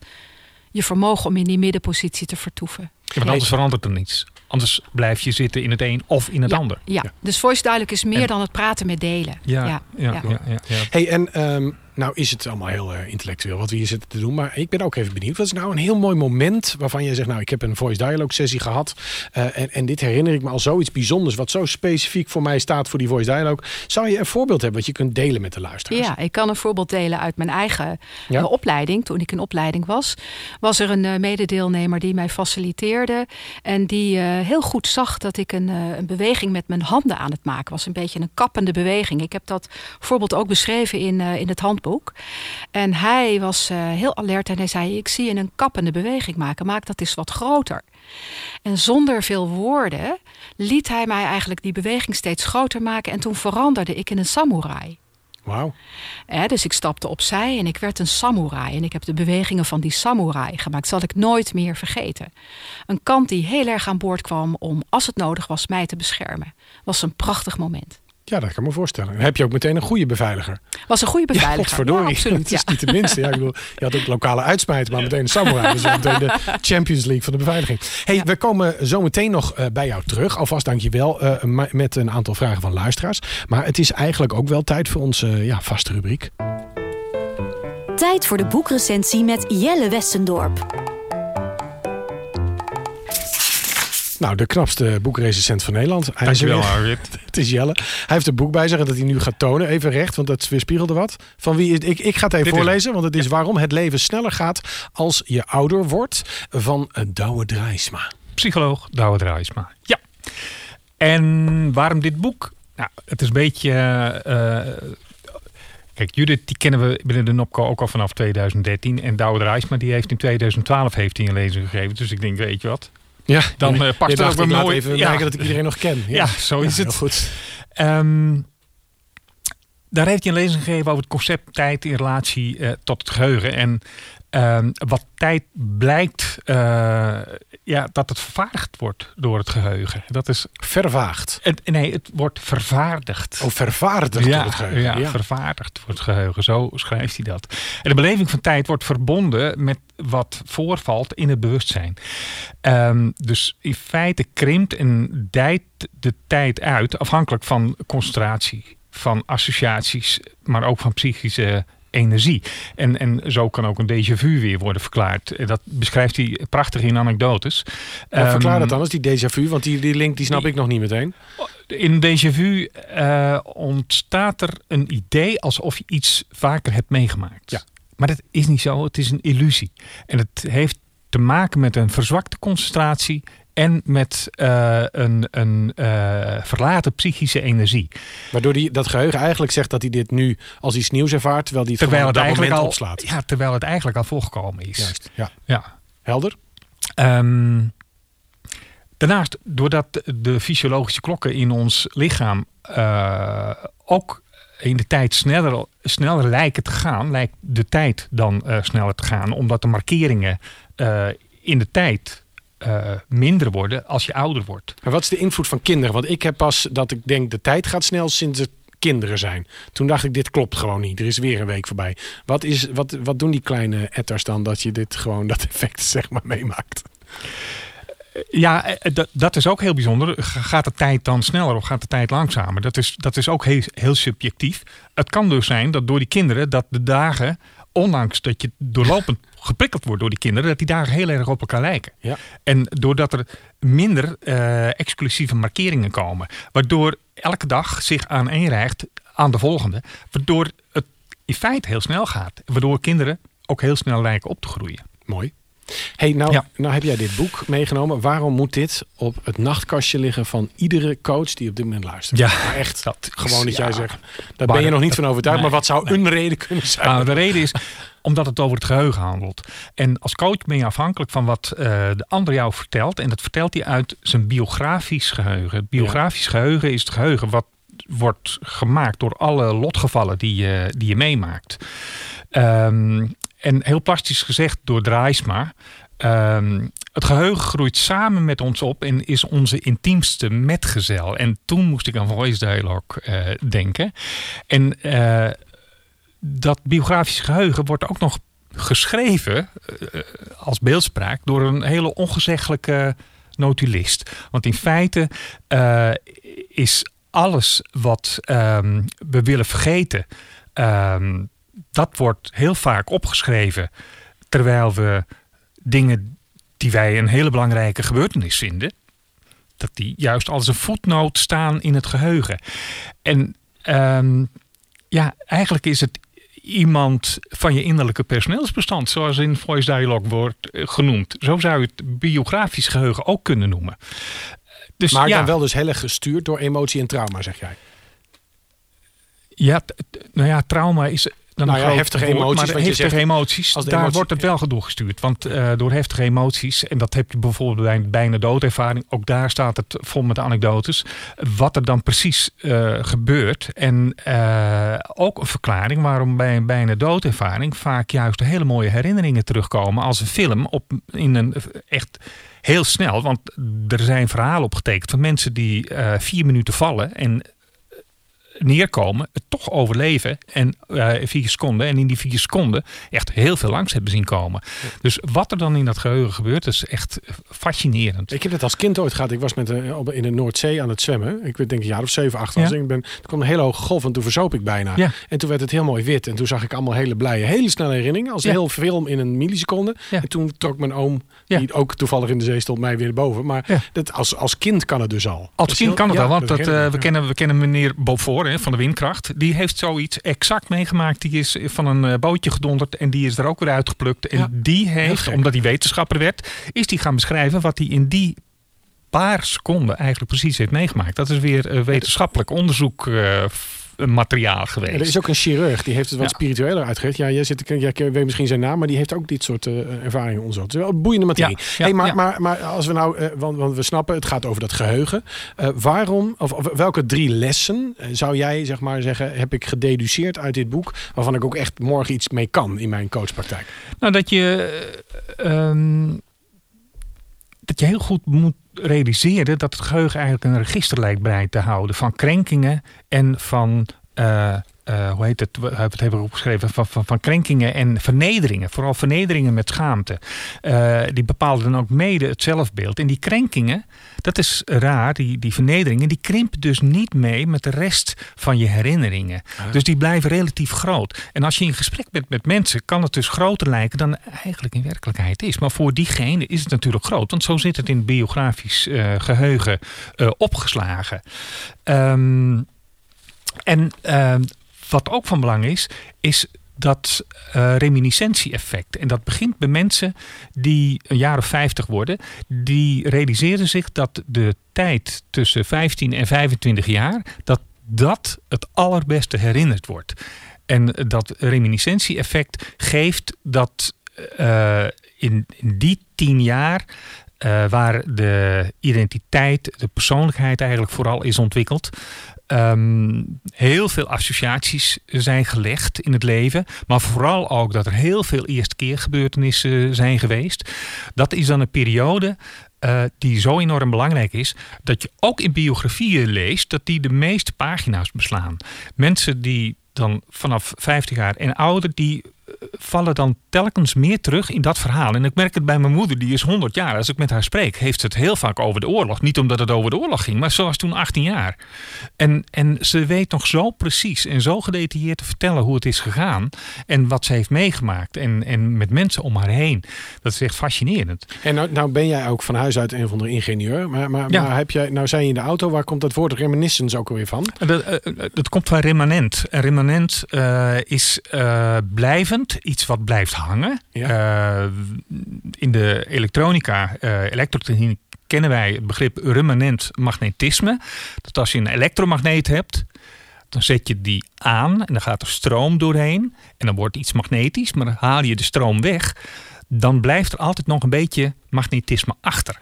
je vermogen om in die middenpositie te vertoeven. Ja, want anders verandert er niets. Anders blijf je zitten in het een of in het ja, ander. Ja. dus voice dialogue is meer En- dan het praten met delen. Ja, ja, ja. ja. ja, ja, Hey, en ehm, nou is het allemaal heel eh, intellectueel wat we hier zitten te doen. Maar ik ben ook even benieuwd. Wat is nou een heel mooi moment waarvan jij zegt... nou, ik heb een voice dialogue sessie gehad. eh, en, en dit herinner ik me al zoiets bijzonders... wat zo specifiek voor mij staat voor die voice dialogue. Zou je een voorbeeld hebben wat je kunt delen met de luisteraars? Ja, ik kan een voorbeeld delen uit mijn eigen Ja? eh, opleiding. Toen ik in opleiding was, was er een mededeelnemer die mij faciliteerde. En die heel goed zag dat ik een, een beweging met mijn handen aan het maken was. Een beetje een kappende beweging. Ik heb dat voorbeeld ook beschreven in, in het handboek. En hij was eh, heel alert en hij zei: Ik zie je een kappende beweging maken. Maak dat eens wat groter. En zonder veel woorden liet hij mij eigenlijk die beweging steeds groter maken. En toen veranderde ik in een samurai. Wauw. Dus ik stapte opzij en ik werd een samurai. En ik heb de bewegingen van die samurai gemaakt. Dat zal ik nooit meer vergeten. Een kant die heel erg aan boord kwam om, als het nodig was, mij te beschermen. Was een prachtig moment. Ja, dat kan ik me voorstellen. Dan heb je ook meteen een goede beveiliger. Was een goede Ja, beveiliger. potverdorie. absoluut. Dat is ja. niet de minste. Ja, ik bedoel, je had ook lokale uitsmijter, maar meteen een samurai. Dus meteen de Champions League van de beveiliging. Hey, Ja. we komen zo meteen nog eh, bij jou terug. Alvast dankjewel uh, met een aantal vragen van luisteraars. Maar het is eigenlijk ook wel tijd voor onze uh, ja, vaste rubriek. Tijd voor de boekrecensie met Jelle Westendorp. Nou, de knapste boekrecensent van Nederland. Hij Dankjewel. Arvid. Het is Jelle. Hij heeft een boek bij zich dat hij nu gaat tonen. Even recht, want dat weerspiegelde wat. Van wie is, ik, ik ga het even Dit voorlezen, want het is Waarom het leven sneller gaat als je ouder wordt. Van eh, Douwe Drijsma. Psycholoog Douwe Drijsma. Ja. En waarom dit boek? Nou, het is een beetje... uh, Kijk, Judith, die kennen we binnen de NOPCO ook al vanaf 2013. En Douwe Drijsma, die heeft in 2012 heeft hij een lezing gegeven. Dus ik denk, weet je wat? Ja, dan uh, past het ook weer mooi. even ja. dat ik iedereen nog ken. Ja, ja zo is ja, het. goed. Um, daar heeft hij een lezing gegeven over het concept tijd in relatie uh, tot het geheugen. En um, wat tijd blijkt, uh, ja, dat het vervaardigd wordt door het geheugen. Dat is vervaagd. Het, nee, het wordt vervaardigd. Oh, vervaardigd ja, door het geheugen. Ja, ja, vervaardigd door het geheugen. Zo schrijft hij dat. En de beleving van tijd wordt verbonden met wat voorvalt in het bewustzijn. Um, dus in feite krimpt en dijt de tijd uit afhankelijk van concentratie van associaties, maar ook van psychische energie. En, en zo kan ook een déjà vu weer worden verklaard. Dat beschrijft hij prachtig in anekdotes. Ja, verklaar Ehm, dat dan eens, die déjà vu, want die, die link die snap die- ik nog niet meteen. In déjà vu eh, ontstaat er een idee alsof je iets vaker hebt meegemaakt. Ja. Maar dat is niet zo, het is een illusie. En het heeft te maken met een verzwakte concentratie en met eh, een, een eh, verlaten psychische energie. Waardoor die, dat geheugen eigenlijk zegt dat hij dit nu als iets nieuws ervaart, terwijl hij het Terwijl het, dat eigenlijk al, opslaat. ja, terwijl het eigenlijk al voorgekomen is. Juist, ja. Ja. Helder? Ehm, daarnaast, doordat de fysiologische klokken in ons lichaam eh, ook in de tijd sneller, sneller lijken te gaan, lijkt de tijd dan sneller te gaan, omdat de markeringen in de tijd eh, minder worden als je ouder wordt. Maar wat is de invloed van kinderen? Want ik heb pas dat ik denk de tijd gaat snel sinds het kinderen zijn. Toen dacht ik, dit klopt gewoon niet. Er is weer een week voorbij. Wat, is, wat, wat doen die kleine etters dan dat je dit gewoon, dat effect zeg maar meemaakt? Ja, eh, dat, dat is ook heel bijzonder. Ga- Gaat de tijd dan sneller of gaat de tijd langzamer? Dat is, dat is ook heel, heel subjectief. Het kan dus zijn dat door die kinderen dat de dagen, ondanks dat je doorlopend geprikkeld wordt door die kinderen, dat die dagen heel erg op elkaar lijken. Ja. En doordat er minder eh, exclusieve markeringen komen, waardoor elke dag zich aaneenrijgt aan de volgende, waardoor het in feite heel snel gaat. Waardoor kinderen ook heel snel lijken op te groeien. Mooi. Hey, nou, Ja. nou heb jij dit boek meegenomen. Waarom moet dit op het nachtkastje liggen van iedere coach die op dit moment luistert? Ja, Maar echt, dat is- gewoon dat jij ja. zegt. Daar ben je nog niet van overtuigd. Nee, maar wat zou nee. een reden kunnen zijn? Nou, de reden is omdat het over het geheugen handelt. En als coach ben je afhankelijk van wat eh, de ander jou vertelt. En dat vertelt hij uit zijn biografisch geheugen. Het biografisch geheugen is het geheugen wat wordt gemaakt door alle lotgevallen die je, die je meemaakt. Ehm, en heel plastisch gezegd door Draaisma. ehm, het geheugen groeit samen met ons op en is onze intiemste metgezel. En toen moest ik aan Voice Dialogue eh, denken. En eh, dat biografisch geheugen wordt ook nog geschreven eh, als beeldspraak door een hele ongezeggelijke notulist. Want in feite eh, is alles wat ehm, we willen vergeten, ehm, dat wordt heel vaak opgeschreven terwijl we dingen die wij een hele belangrijke gebeurtenis vinden, dat die juist als een voetnoot staan in het geheugen. En ehm, ja, eigenlijk is het iemand van je innerlijke personeelsbestand, zoals in Voice Dialogue wordt eh, genoemd. Zo zou je het biografisch geheugen ook kunnen noemen. Dus maar ja, dan wel dus heel erg gestuurd door emotie en trauma, zeg jij. ja, nou ja, trauma is dan Nou ja, heftige woord, emoties, maar heftige zegt, emoties, daar emotie- wordt het wel doorgestuurd. Want eh, door heftige emoties, en dat heb je bijvoorbeeld bij een bijna doodervaring, ook daar staat het vol met anekdotes, wat er dan precies eh, gebeurt. En eh, ook een verklaring waarom bij een bijna doodervaring vaak juist hele mooie herinneringen terugkomen als een film op, in een echt heel snel. Want er zijn verhalen opgetekend van mensen die vier minuten vallen en neerkomen, het toch overleven en eh, vier seconden en in die vier seconden echt heel veel langs hebben zien komen. Dus wat er dan in dat geheugen gebeurt, is echt fascinerend. Ik heb het als kind ooit gehad. Ik was met, op- in de Noordzee aan het zwemmen. Ik weet denk een jaar of zeven, acht. Ja. ik. Ben, er kwam een hele hoge golf en toen verzoop ik bijna. Ja. En toen werd het heel mooi wit. En toen zag ik allemaal hele blije, hele snelle herinneringen. Als een heel film in een milliseconde. En toen trok mijn oom, Ja. die ook toevallig in de zee stond, mij weer boven. Maar dat, als, als kind kan het dus al. Als kind kan het wel, want dat, eh, we, kennen, we kennen meneer Beaufort hè, van de Windkracht. Die heeft zoiets exact meegemaakt. Die is van een eh, bootje gedonderd en die is er ook weer uitgeplukt. En Ja, die heeft, omdat hij wetenschapper werd, is die gaan beschrijven wat hij in die paar seconden eigenlijk precies heeft meegemaakt. Dat is weer eh, wetenschappelijk onderzoek f- materiaal geweest. Er is ook een chirurg, die heeft het wat Ja. spiritueler uitgelegd. Ja, jij, zit, jij weet misschien zijn naam, maar die heeft ook dit soort eh, ervaringen onderzocht. Het is wel boeiende materie. Ja, hey, maar, maar, maar als we nou, eh, want, want we snappen, het gaat over dat geheugen. Eh, waarom, of, of welke drie lessen zou jij zeg maar zeggen, heb ik gededuceerd uit dit boek, waarvan ik ook echt morgen iets mee kan in mijn coachpraktijk? Nou, dat je, eh, ehm, dat je heel goed moet realiseren dat het geheugen eigenlijk een register lijkt bij te houden van krenkingen en van uh, hoe heet het, we hebben het even opgeschreven, van, van, van, krenkingen en vernederingen. Vooral vernederingen met schaamte. Uh, die bepalen dan ook mede het zelfbeeld. En die krenkingen, dat is raar, die, die vernederingen, die krimpen dus niet mee met de rest van je herinneringen. Dus die blijven relatief groot. En als je in gesprek bent met mensen, kan het dus groter lijken dan eigenlijk in werkelijkheid is. Maar voor diegene is het natuurlijk groot, want zo zit het in het biografisch uh, geheugen opgeslagen. Um, en ehm, wat ook van belang is, is dat uh, reminiscentie-effect. En dat begint bij mensen die een jaar of 50 worden. Die realiseren zich dat de tijd tussen 15 en 25 jaar... dat dat het allerbeste herinnerd wordt. En dat reminiscentie-effect geeft dat uh, in, in die tien jaar... Uh, waar de identiteit, de persoonlijkheid eigenlijk vooral is ontwikkeld um, heel veel associaties zijn gelegd in het leven. Maar vooral ook dat er heel veel eerste keer gebeurtenissen zijn geweest. Dat is dan een periode uh, die zo enorm belangrijk is, dat je ook in biografieën leest dat die de meeste pagina's beslaan. Mensen die dan vanaf 50 jaar en ouder, die vallen dan telkens meer terug in dat verhaal. En ik merk het bij mijn moeder, die is 100 jaar. Als ik met haar spreek, heeft ze het heel vaak over de oorlog. Niet omdat het over de oorlog ging, maar ze was toen 18 jaar. En, en ze weet nog zo precies en zo gedetailleerd te vertellen hoe het is gegaan. En wat ze heeft meegemaakt. En, en met mensen om haar heen. Dat is echt fascinerend. En nou, nou ben jij ook van huis uit een van de ingenieur. Maar, maar, maar heb jij, nou zijn je in de auto, waar komt dat woord reminiscence ook alweer van? Dat, uh, dat komt van remanent. remanent uh, is uh, blijven iets wat blijft hangen. Uh, in de elektronica, uh, elektrotechniek, kennen wij het begrip remanent magnetisme. Dat als je een elektromagneet hebt, dan zet je die aan en dan gaat er stroom doorheen. En dan wordt iets magnetisch, maar haal je de stroom weg, dan blijft er altijd nog een beetje magnetisme achter.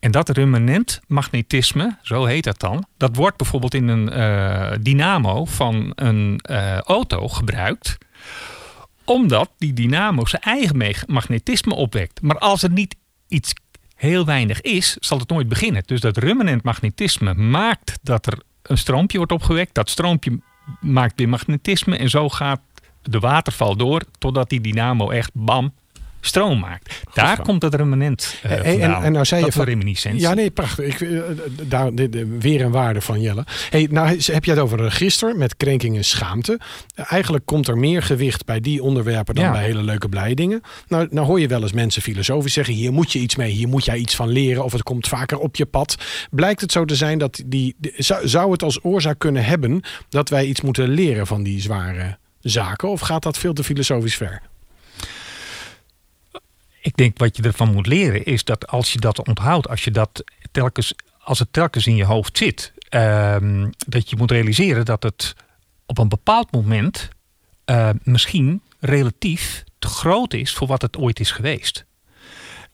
En dat remanent magnetisme, zo heet dat dan, dat wordt bijvoorbeeld in een uh, dynamo van een auto gebruikt omdat die dynamo zijn eigen magnetisme opwekt. Maar als er niet iets heel weinig is, zal het nooit beginnen. Dus dat remanent magnetisme maakt dat er een stroompje wordt opgewekt. Dat stroompje maakt weer magnetisme. En zo gaat de waterval door totdat die dynamo echt bam stroom maakt. Daar komt het remanent uh, hey, en, en, nou zei dat je van reminiscentie. Ja, nee, prachtig. Ik, uh, daar, weer een waarde van Jelle. Hey, nou heb je het over een register met krenking en schaamte. eigenlijk komt er meer gewicht bij die onderwerpen dan bij hele leuke blije dingen. Nou, nou hoor je wel eens mensen filosofisch zeggen: hier moet je iets mee, hier moet jij iets van leren, of het komt vaker op je pad. Blijkt het zo te zijn dat die, zou, zou het als oorzaak kunnen hebben dat wij iets moeten leren van die zware zaken, of gaat dat veel te filosofisch ver? Ik denk wat je ervan moet leren is dat als je dat onthoudt, als je dat telkens, als het telkens in je hoofd zit, ehm, dat je moet realiseren dat het op een bepaald moment uh, misschien relatief te groot is voor wat het ooit is geweest.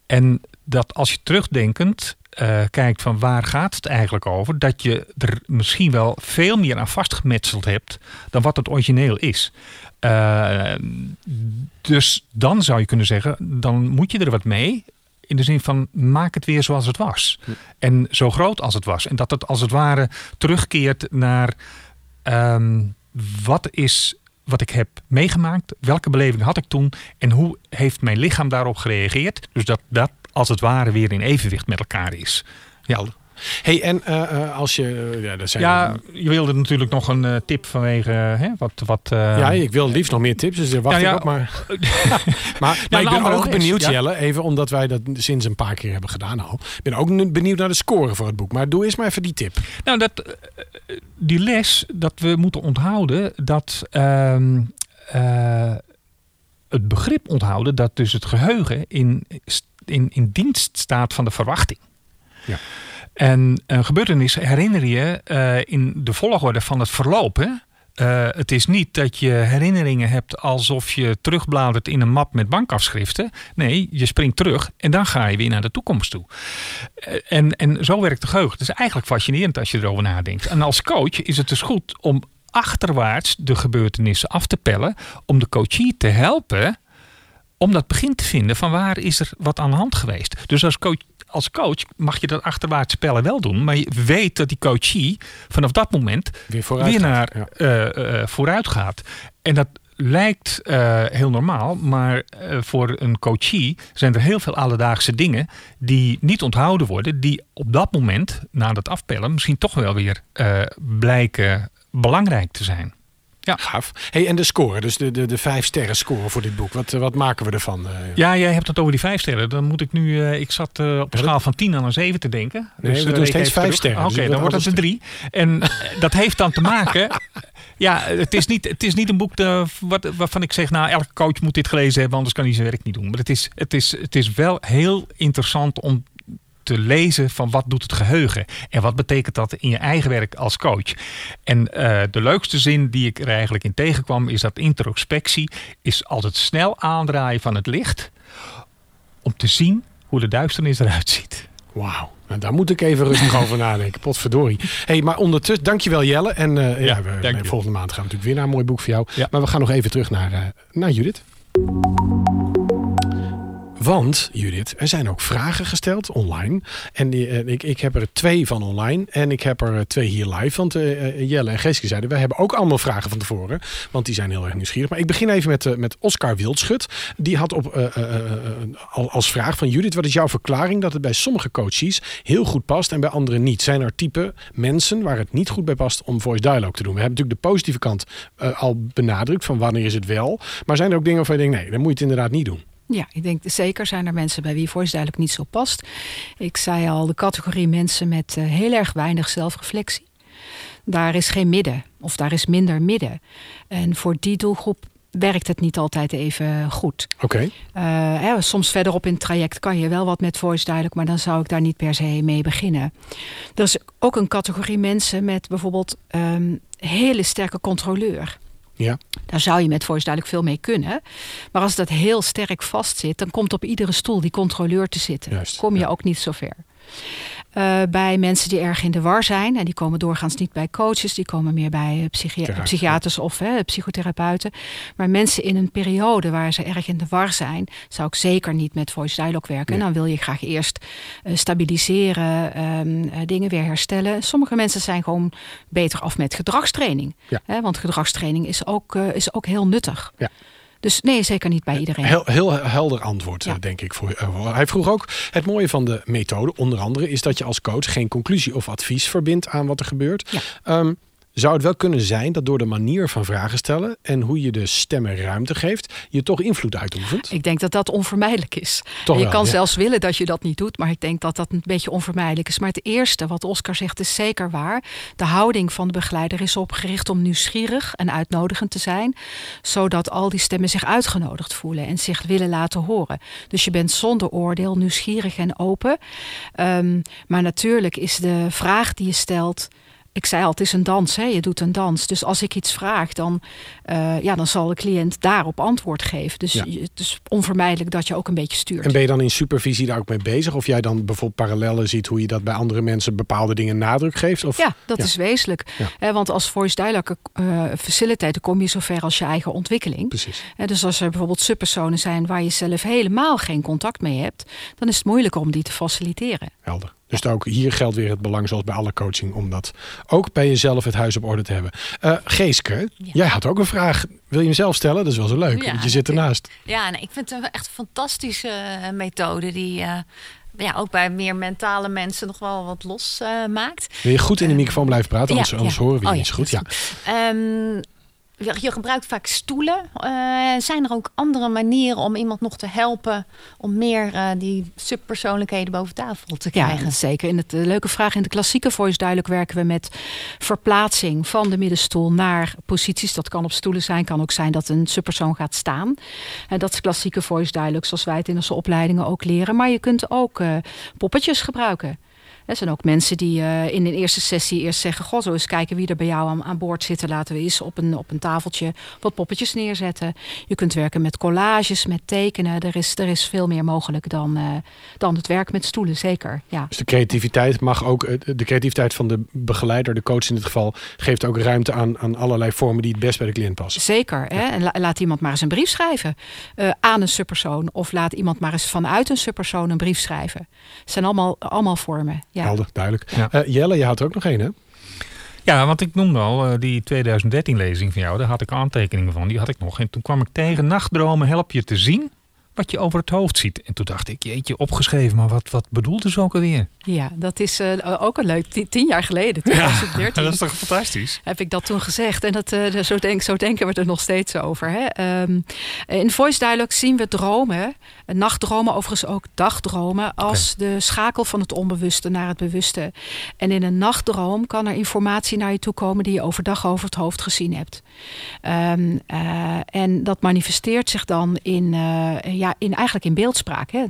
En dat als je terugdenkend uh, kijkt van waar gaat het eigenlijk over, dat je er misschien wel veel meer aan vastgemetseld hebt dan wat het origineel is. Uh, dus dan zou je kunnen zeggen, dan moet je er wat mee. In de zin van maak het weer zoals het was. En zo groot als het was. En dat het als het ware terugkeert naar um, wat is wat ik heb meegemaakt. Welke beleving had ik toen? En hoe heeft mijn lichaam daarop gereageerd? Dus dat dat als het ware weer in evenwicht met elkaar is. Ja. Hey, en uh, als je. ja, dat zijn ja je wilde natuurlijk nog een uh, tip vanwege. Hè, wat, wat, uh, ja, ik wil liefst nog meer tips, dus wacht ja, ja. op. Maar, maar, maar ik ben ook benieuwd, ja. Jelle, even omdat wij dat sinds een paar keer hebben gedaan al. Ik ben ook benieuwd naar de score voor het boek. Maar doe eens maar even die tip. Nou, dat, die les dat we moeten onthouden dat. Ehm, het begrip onthouden dat dus het geheugen in, in, in dienst staat van de verwachting. Ja. En een gebeurtenis herinner je uh, in de volgorde van het verloop. Hè? Uh, het is niet dat je herinneringen hebt alsof je terugbladert in een map met bankafschriften. Nee, je springt terug en dan ga je weer naar de toekomst toe. Uh, en, en zo werkt de geheugen. Het is eigenlijk fascinerend als je erover nadenkt. En als coach is het dus goed om achterwaarts de gebeurtenissen af te pellen. Om de coachie te helpen om dat begin te vinden van waar is er wat aan de hand geweest. Dus als coach als coach mag je dat achterwaarts spellen wel doen. Maar je weet dat die coachie vanaf dat moment Weer vooruit. weer gaat. naar Ja. eh, eh, vooruit gaat. En dat lijkt eh, heel normaal, maar voor een coachie zijn er heel veel alledaagse dingen die niet onthouden worden, die op dat moment, na dat afpellen, misschien toch wel weer blijken belangrijk te zijn. Ja. Gaaf. Hey, en de score, dus de, de, de vijf sterren score voor dit boek. Wat, eh, wat maken we ervan? eh? Ja, jij hebt het over die vijf sterren. Dan moet ik nu, eh, ik zat op een schaal van 10 aan een 7 te denken. Nee, we doen steeds vijf terug. sterren, Oké, dus dan wordt het een drie. En dat heeft dan te maken. Ja, het is niet, het is niet een boek de, wat, waarvan ik zeg, nou, elke coach moet dit gelezen hebben, anders kan hij zijn werk niet doen. Maar het is, het is, het is wel heel interessant om te lezen van wat doet het geheugen en wat betekent dat in je eigen werk als coach. En eh, de leukste zin die ik er eigenlijk in tegenkwam is dat introspectie is altijd snel aandraaien van het licht om te zien hoe de duisternis eruit ziet. Wauw. Nou, daar moet ik even rustig over nadenken. Potverdorie. Hey, maar ondertussen, dankjewel Jelle. En eh, ja, we, volgende maand gaan we natuurlijk weer naar een mooi boek voor jou. Ja. Maar we gaan nog even terug naar, eh, naar Judith. Want, Judith, er zijn ook vragen gesteld online. En die, eh, ik, ik heb er twee van online en ik heb er eh, twee hier live. Want eh, Jelle en Geeske zeiden, wij hebben ook allemaal vragen van tevoren. Want die zijn heel erg nieuwsgierig. Maar ik begin even met, met Oscar Wildschut. Die had op, al- als vraag van Judith, wat is jouw verklaring dat het bij sommige coaches heel goed past en bij anderen niet? Zijn er type mensen waar het niet goed bij past om voice dialogue te doen? We hebben natuurlijk de positieve kant al benadrukt van wanneer is het wel. Maar zijn er ook dingen waarvan je denkt, nee, dan moet je het inderdaad niet doen. Ja, ik denk zeker zijn er mensen bij wie voice duidelijk niet zo past. Ik zei al, de categorie mensen met eh, heel erg weinig zelfreflectie. Daar is geen midden, of daar is minder midden. En voor die doelgroep werkt het niet altijd even goed. Oké, Eh, soms verderop in het traject kan je wel wat met voice duidelijk, maar dan zou ik daar niet per se mee beginnen. Er is ook een categorie mensen met bijvoorbeeld ehm hele sterke controleur. Ja. Daar zou je met voice duidelijk veel mee kunnen. Maar als dat heel sterk vastzit, dan komt op iedere stoel die controleur te zitten. Juist, Kom je ja. ook niet zo ver. Eh, bij mensen die erg in de war zijn, en die komen doorgaans niet bij coaches, die komen meer bij eh, psychi- psychiaters of hè, psychotherapeuten. Maar mensen in een periode waar ze erg in de war zijn, zou ik zeker niet met voice dialogue werken. Nee. En dan wil je graag eerst eh, stabiliseren, ehm, eh, dingen weer herstellen. Sommige mensen zijn gewoon beter af met gedragstraining. Ja. Hè, want gedragstraining is ook, is ook heel nuttig. Ja. Dus nee, zeker niet bij iedereen. Heel, heel helder antwoord, Ja. denk ik. Voor, eh, hij vroeg ook, het mooie van de methode, onder andere, is dat je als coach geen conclusie of advies verbindt aan wat er gebeurt. Ja. Ehm, zou het wel kunnen zijn dat door de manier van vragen stellen en hoe je de stemmen ruimte geeft, je toch invloed uitoefent? Ik denk dat dat onvermijdelijk is. Toch je wel, kan ja. zelfs willen dat je dat niet doet, maar ik denk dat dat een beetje onvermijdelijk is. Maar het eerste wat Oscar zegt is zeker waar. De houding van de begeleider is opgericht om nieuwsgierig en uitnodigend te zijn, zodat al die stemmen zich uitgenodigd voelen en zich willen laten horen. Dus je bent zonder oordeel nieuwsgierig en open. Ehm, maar natuurlijk is de vraag die je stelt. Ik zei al, het is een dans, hè? je doet een dans. Dus als ik iets vraag, dan, eh, ja, dan zal de cliënt daarop antwoord geven. Dus Ja. je- het is onvermijdelijk dat je ook een beetje stuurt. En ben je dan in supervisie daar ook mee bezig? Of jij dan bijvoorbeeld parallellen ziet hoe je dat bij andere mensen bepaalde dingen nadruk geeft? Of, Ja, dat Ja. is wezenlijk. Ja. Want als voice dialogue eh facilitator kom je zover als je eigen ontwikkeling. Precies. Dus als er bijvoorbeeld subpersonen zijn waar je zelf helemaal geen contact mee hebt, dan is het moeilijker om die te faciliteren. Helder. Dus ook hier geldt weer het belang, zoals bij alle coaching, om dat ook bij jezelf het huis op orde te hebben. Eh Geeske, jij had ook een vraag. Wil je hem zelf stellen? Dat is wel zo leuk, Ja, want je zit ernaast. Ja, nee, ik vind het een echt fantastische eh, methode die eh, ja, ook bij meer mentale mensen nog wel wat los eh, maakt. Wil je goed in de microfoon blijven praten, anders, Ja, anders ja. horen we je Oh, niet ja, goed. Ja. Ehm, je, je gebruikt vaak stoelen. Eh, zijn er ook andere manieren om iemand nog te helpen om meer eh, die subpersoonlijkheden boven tafel te Ja, krijgen? zeker. In het, eh, leuke vraag. In de klassieke voice duidelijk werken we met verplaatsing van de middenstoel naar posities. Dat kan op stoelen zijn, kan ook zijn dat een subpersoon gaat staan. En dat is klassieke voice duidelijk, zoals wij het in onze opleidingen ook leren. Maar je kunt ook poppetjes gebruiken. Er zijn ook mensen die uh, in een eerste sessie eerst zeggen... goh, zo eens kijken wie er bij jou aan, aan, boord zit. Laten we eens op een, op een tafeltje wat poppetjes neerzetten. Je kunt werken met collages, met tekenen. Er is, er is veel meer mogelijk dan, uh, dan het werk met stoelen, zeker. Ja. Dus de creativiteit mag ook... de creativiteit van de begeleider, de coach in dit geval... geeft ook ruimte aan, aan allerlei vormen die het best bij de cliënt passen. Zeker. Hè? En laat iemand maar eens een brief schrijven uh, aan een subpersoon. Of laat iemand maar eens vanuit een subpersoon een brief schrijven. Het zijn allemaal, allemaal vormen. Ja. Helder, duidelijk. Uh, Jelle, je had er ook nog één, hè? Ja, want ik noemde al uh, die 2013-lezing van jou. Daar had ik aantekeningen van. Die had ik nog. En toen kwam ik tegen Nachtdromen help je te zien wat je over het hoofd ziet. En toen dacht ik, jeetje, opgeschreven, maar wat, wat bedoelt ze ook alweer? Ja, dat is uh, ook een leuk. Tien, jaar geleden, 2013. Ja, dat is toch fantastisch? Heb ik dat toen gezegd. En dat, uh, zo, denk, zo denken we er nog steeds over. Hè? Um, in Voice Dialogue zien we dromen, nachtdromen, overigens ook dagdromen, als okay. de schakel van het onbewuste naar het bewuste. En in een nachtdroom kan er informatie naar je toe komen die je overdag over het hoofd gezien hebt. Um, uh, en dat manifesteert zich dan in, ja, in, eigenlijk in beeldspraak. Hè?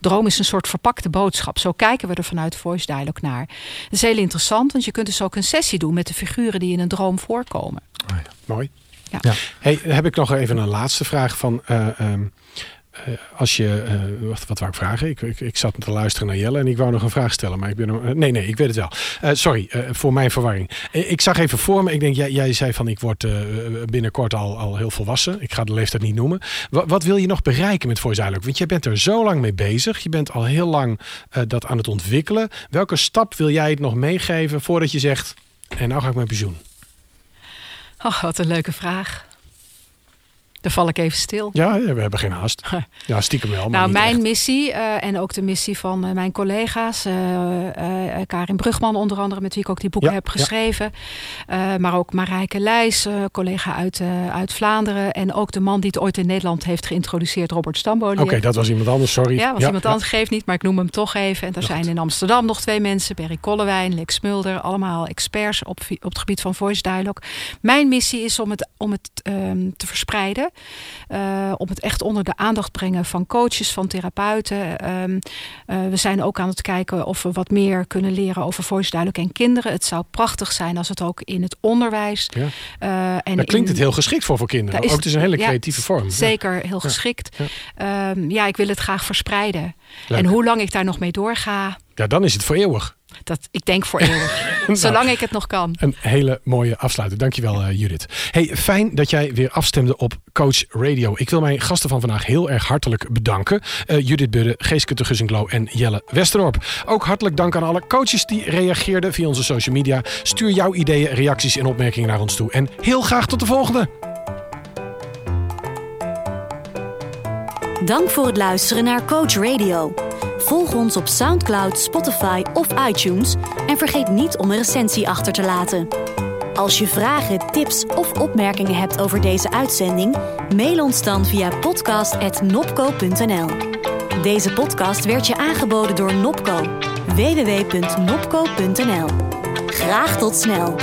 Droom is een soort verpakte boodschap. Zo kijken we er vanuit Voice Dialogue naar. Dat is heel interessant, want je kunt dus ook een sessie doen met de figuren die in een droom voorkomen. Oh ja, mooi. Ja. ja. Hey, heb ik nog even een laatste vraag van. Uh, um, uh, als je, uh, wat, wat wou ik vragen? Ik, ik, ik, zat te luisteren naar Jelle en ik wou nog een vraag stellen, maar ik ben er, nee, nee, ik weet het wel. sorry voor mijn verwarring. ik zag even voor me, ik denk, jij, jij zei van ik word binnenkort al, al heel volwassen. Ik ga de leeftijd niet noemen. Wat, wil je nog bereiken met Voice? Want je bent er zo lang mee bezig. Je bent al heel lang dat aan het ontwikkelen. Welke stap wil jij het nog meegeven voordat je zegt, en nou ga ik mijn pensioen? Oh, wat een leuke vraag. Dan val ik even stil. Ja, we hebben geen haast. Ja, stiekem wel. nou, mijn echt. missie uh, en ook de missie van uh, mijn collega's. Uh, Karin Brugman onder andere, met wie ik ook die boeken ja, heb geschreven. Ja. maar ook Marijke Leijs, collega uit, uit Vlaanderen. En ook de man die het ooit in Nederland heeft geïntroduceerd, Robert Stambolier. Oké, okay, dat was iemand anders, sorry. Ja, was iemand anders, geeft niet, maar ik noem hem toch even. En er zijn in Amsterdam nog twee mensen. Berry Kollewijn, Lex Mulder. Allemaal experts op, op het gebied van voice dialogue. Mijn missie is om het, om het um, te verspreiden. Uh, om het echt onder de aandacht brengen van coaches, van therapeuten. Um, uh, we zijn ook aan het kijken of we wat meer kunnen leren over voice dialogue en kinderen. Het zou prachtig zijn als het ook in het onderwijs. Ja. Uh, en Daar klinkt in, het heel geschikt voor voor kinderen. Is, ook het is een hele creatieve ja, vorm. Zeker, heel geschikt. Ja. Um, ja, ik wil het graag verspreiden. Leuk. En hoe lang ik daar nog mee doorga. Ja, dan is het voor eeuwig. Dat, ik denk voor eeuwig. nou, Zolang ik het nog kan. Een hele mooie afsluiting. Dankjewel uh, Judith. Hey, fijn dat jij weer afstemde op Coach Radio. Ik wil mijn gasten van vandaag heel erg hartelijk bedanken. Uh, Judith Budde, Geeske de Gussinklo en Jelle Westerorp. Ook hartelijk dank aan alle coaches die reageerden via onze social media. Stuur jouw ideeën, reacties en opmerkingen naar ons toe. En heel graag tot de volgende. Dank voor het luisteren naar Coach Radio. Volg ons op SoundCloud, Spotify of iTunes en vergeet niet om een recensie achter te laten. Als je vragen, tips of opmerkingen hebt over deze uitzending, mail ons dan via podcast.nopco.nl. Deze podcast werd je aangeboden door Nopco. www.nopco.nl. Graag tot snel!